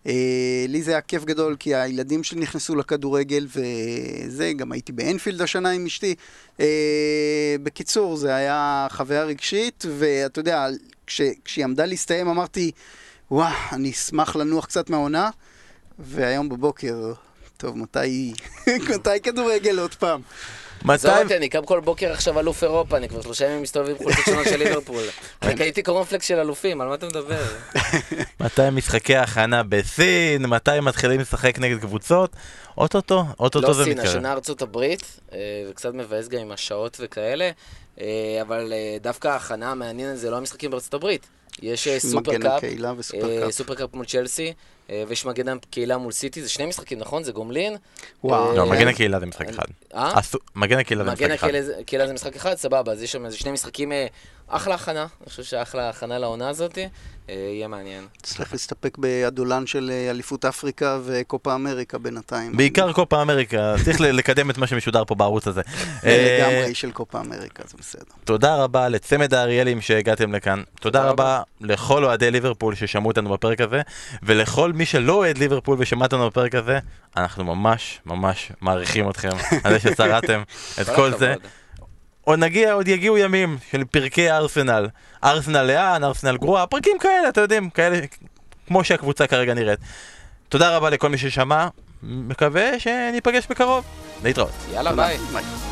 אה, לי זה היה כיף גדול, כי הילדים שלי נכנסו לכדורגל, וזה, גם הייתי באנפילד השנה עם אשתי. בקיצור, זה היה חוויה רגשית, ואתה יודע, כש, כשהיא עמדה להסתיים אמרתי, וואה, אני אשמח לנוח קצת מהעונה, והיום בבוקר, טוב, מתי, מתי כדורגל עוד פעם? מתי... זהו אותי, אני קם כל בוקר עכשיו אלוף אירופה, אני כבר שלושה ימים מסתובב עם חולצות שונות של ליברפול. אני קניתי קורנפלקס של אלופים, על מה אתה מדבר? מתי משחקי הכנה בסין? מתי מתחילים לשחק נגד קבוצות? אוטוטו, אוטוטו לא זה סין, מתקרב. השנה ארצות הברית, אה, וקצת מבאס גם עם השעות וכאלה, אה, אבל אה, דווקא ההכנה המעניינת זה לא המשחקים בארצות הברית. יש אה, סופר מגן cup, הקהילה וסופר אה, cup. super cup מול צ'לסי, אה, ויש מגן הקהילה מול סיטי, זה שני משחקים, נכון? זה גומלין. וואו. לא, מגן הקהילה זה משחק אחד. אה? מגן הקהילה זה משחק מגן אחד. זה- הקהילה זה משחק אחד, סבבה, אז יש שם איזה שני משחקים אחלה הכנה, אני חושב שאחלה הכנה לעונה הזאת, אה, יהיה מעניין. צריך להסתפק באדולן של אה, אליפות אפריקה וקופה אמריקה בינתיים. בעיקר קופה אמריקה, צריך לקדם את מה שמשודר פה בערוץ הזה. לגמרי של קופה אמריקה, זה בסדר. תודה רבה לצמד האריאלים שהגעתם לכאן. תודה רבה לכל אוהדי ליברפול ששמעו אותנו בפרק הזה, ולכל מי שלא אוהד ליברפול ושמע אותנו בפרק הזה, אנחנו ממש ממש מעריכים אתכם על זה שצרעתם את כל זה. עוד נגיע, עוד יגיעו ימים של פרקי ארסנל. ארסנל לאן, ארסנל גרועה, פרקים כאלה, אתה יודעים, כאלה, כמו שהקבוצה כרגע נראית. תודה רבה לכל מי ששמע, מקווה שניפגש בקרוב. להתראות. יאללה, ביי. ביי.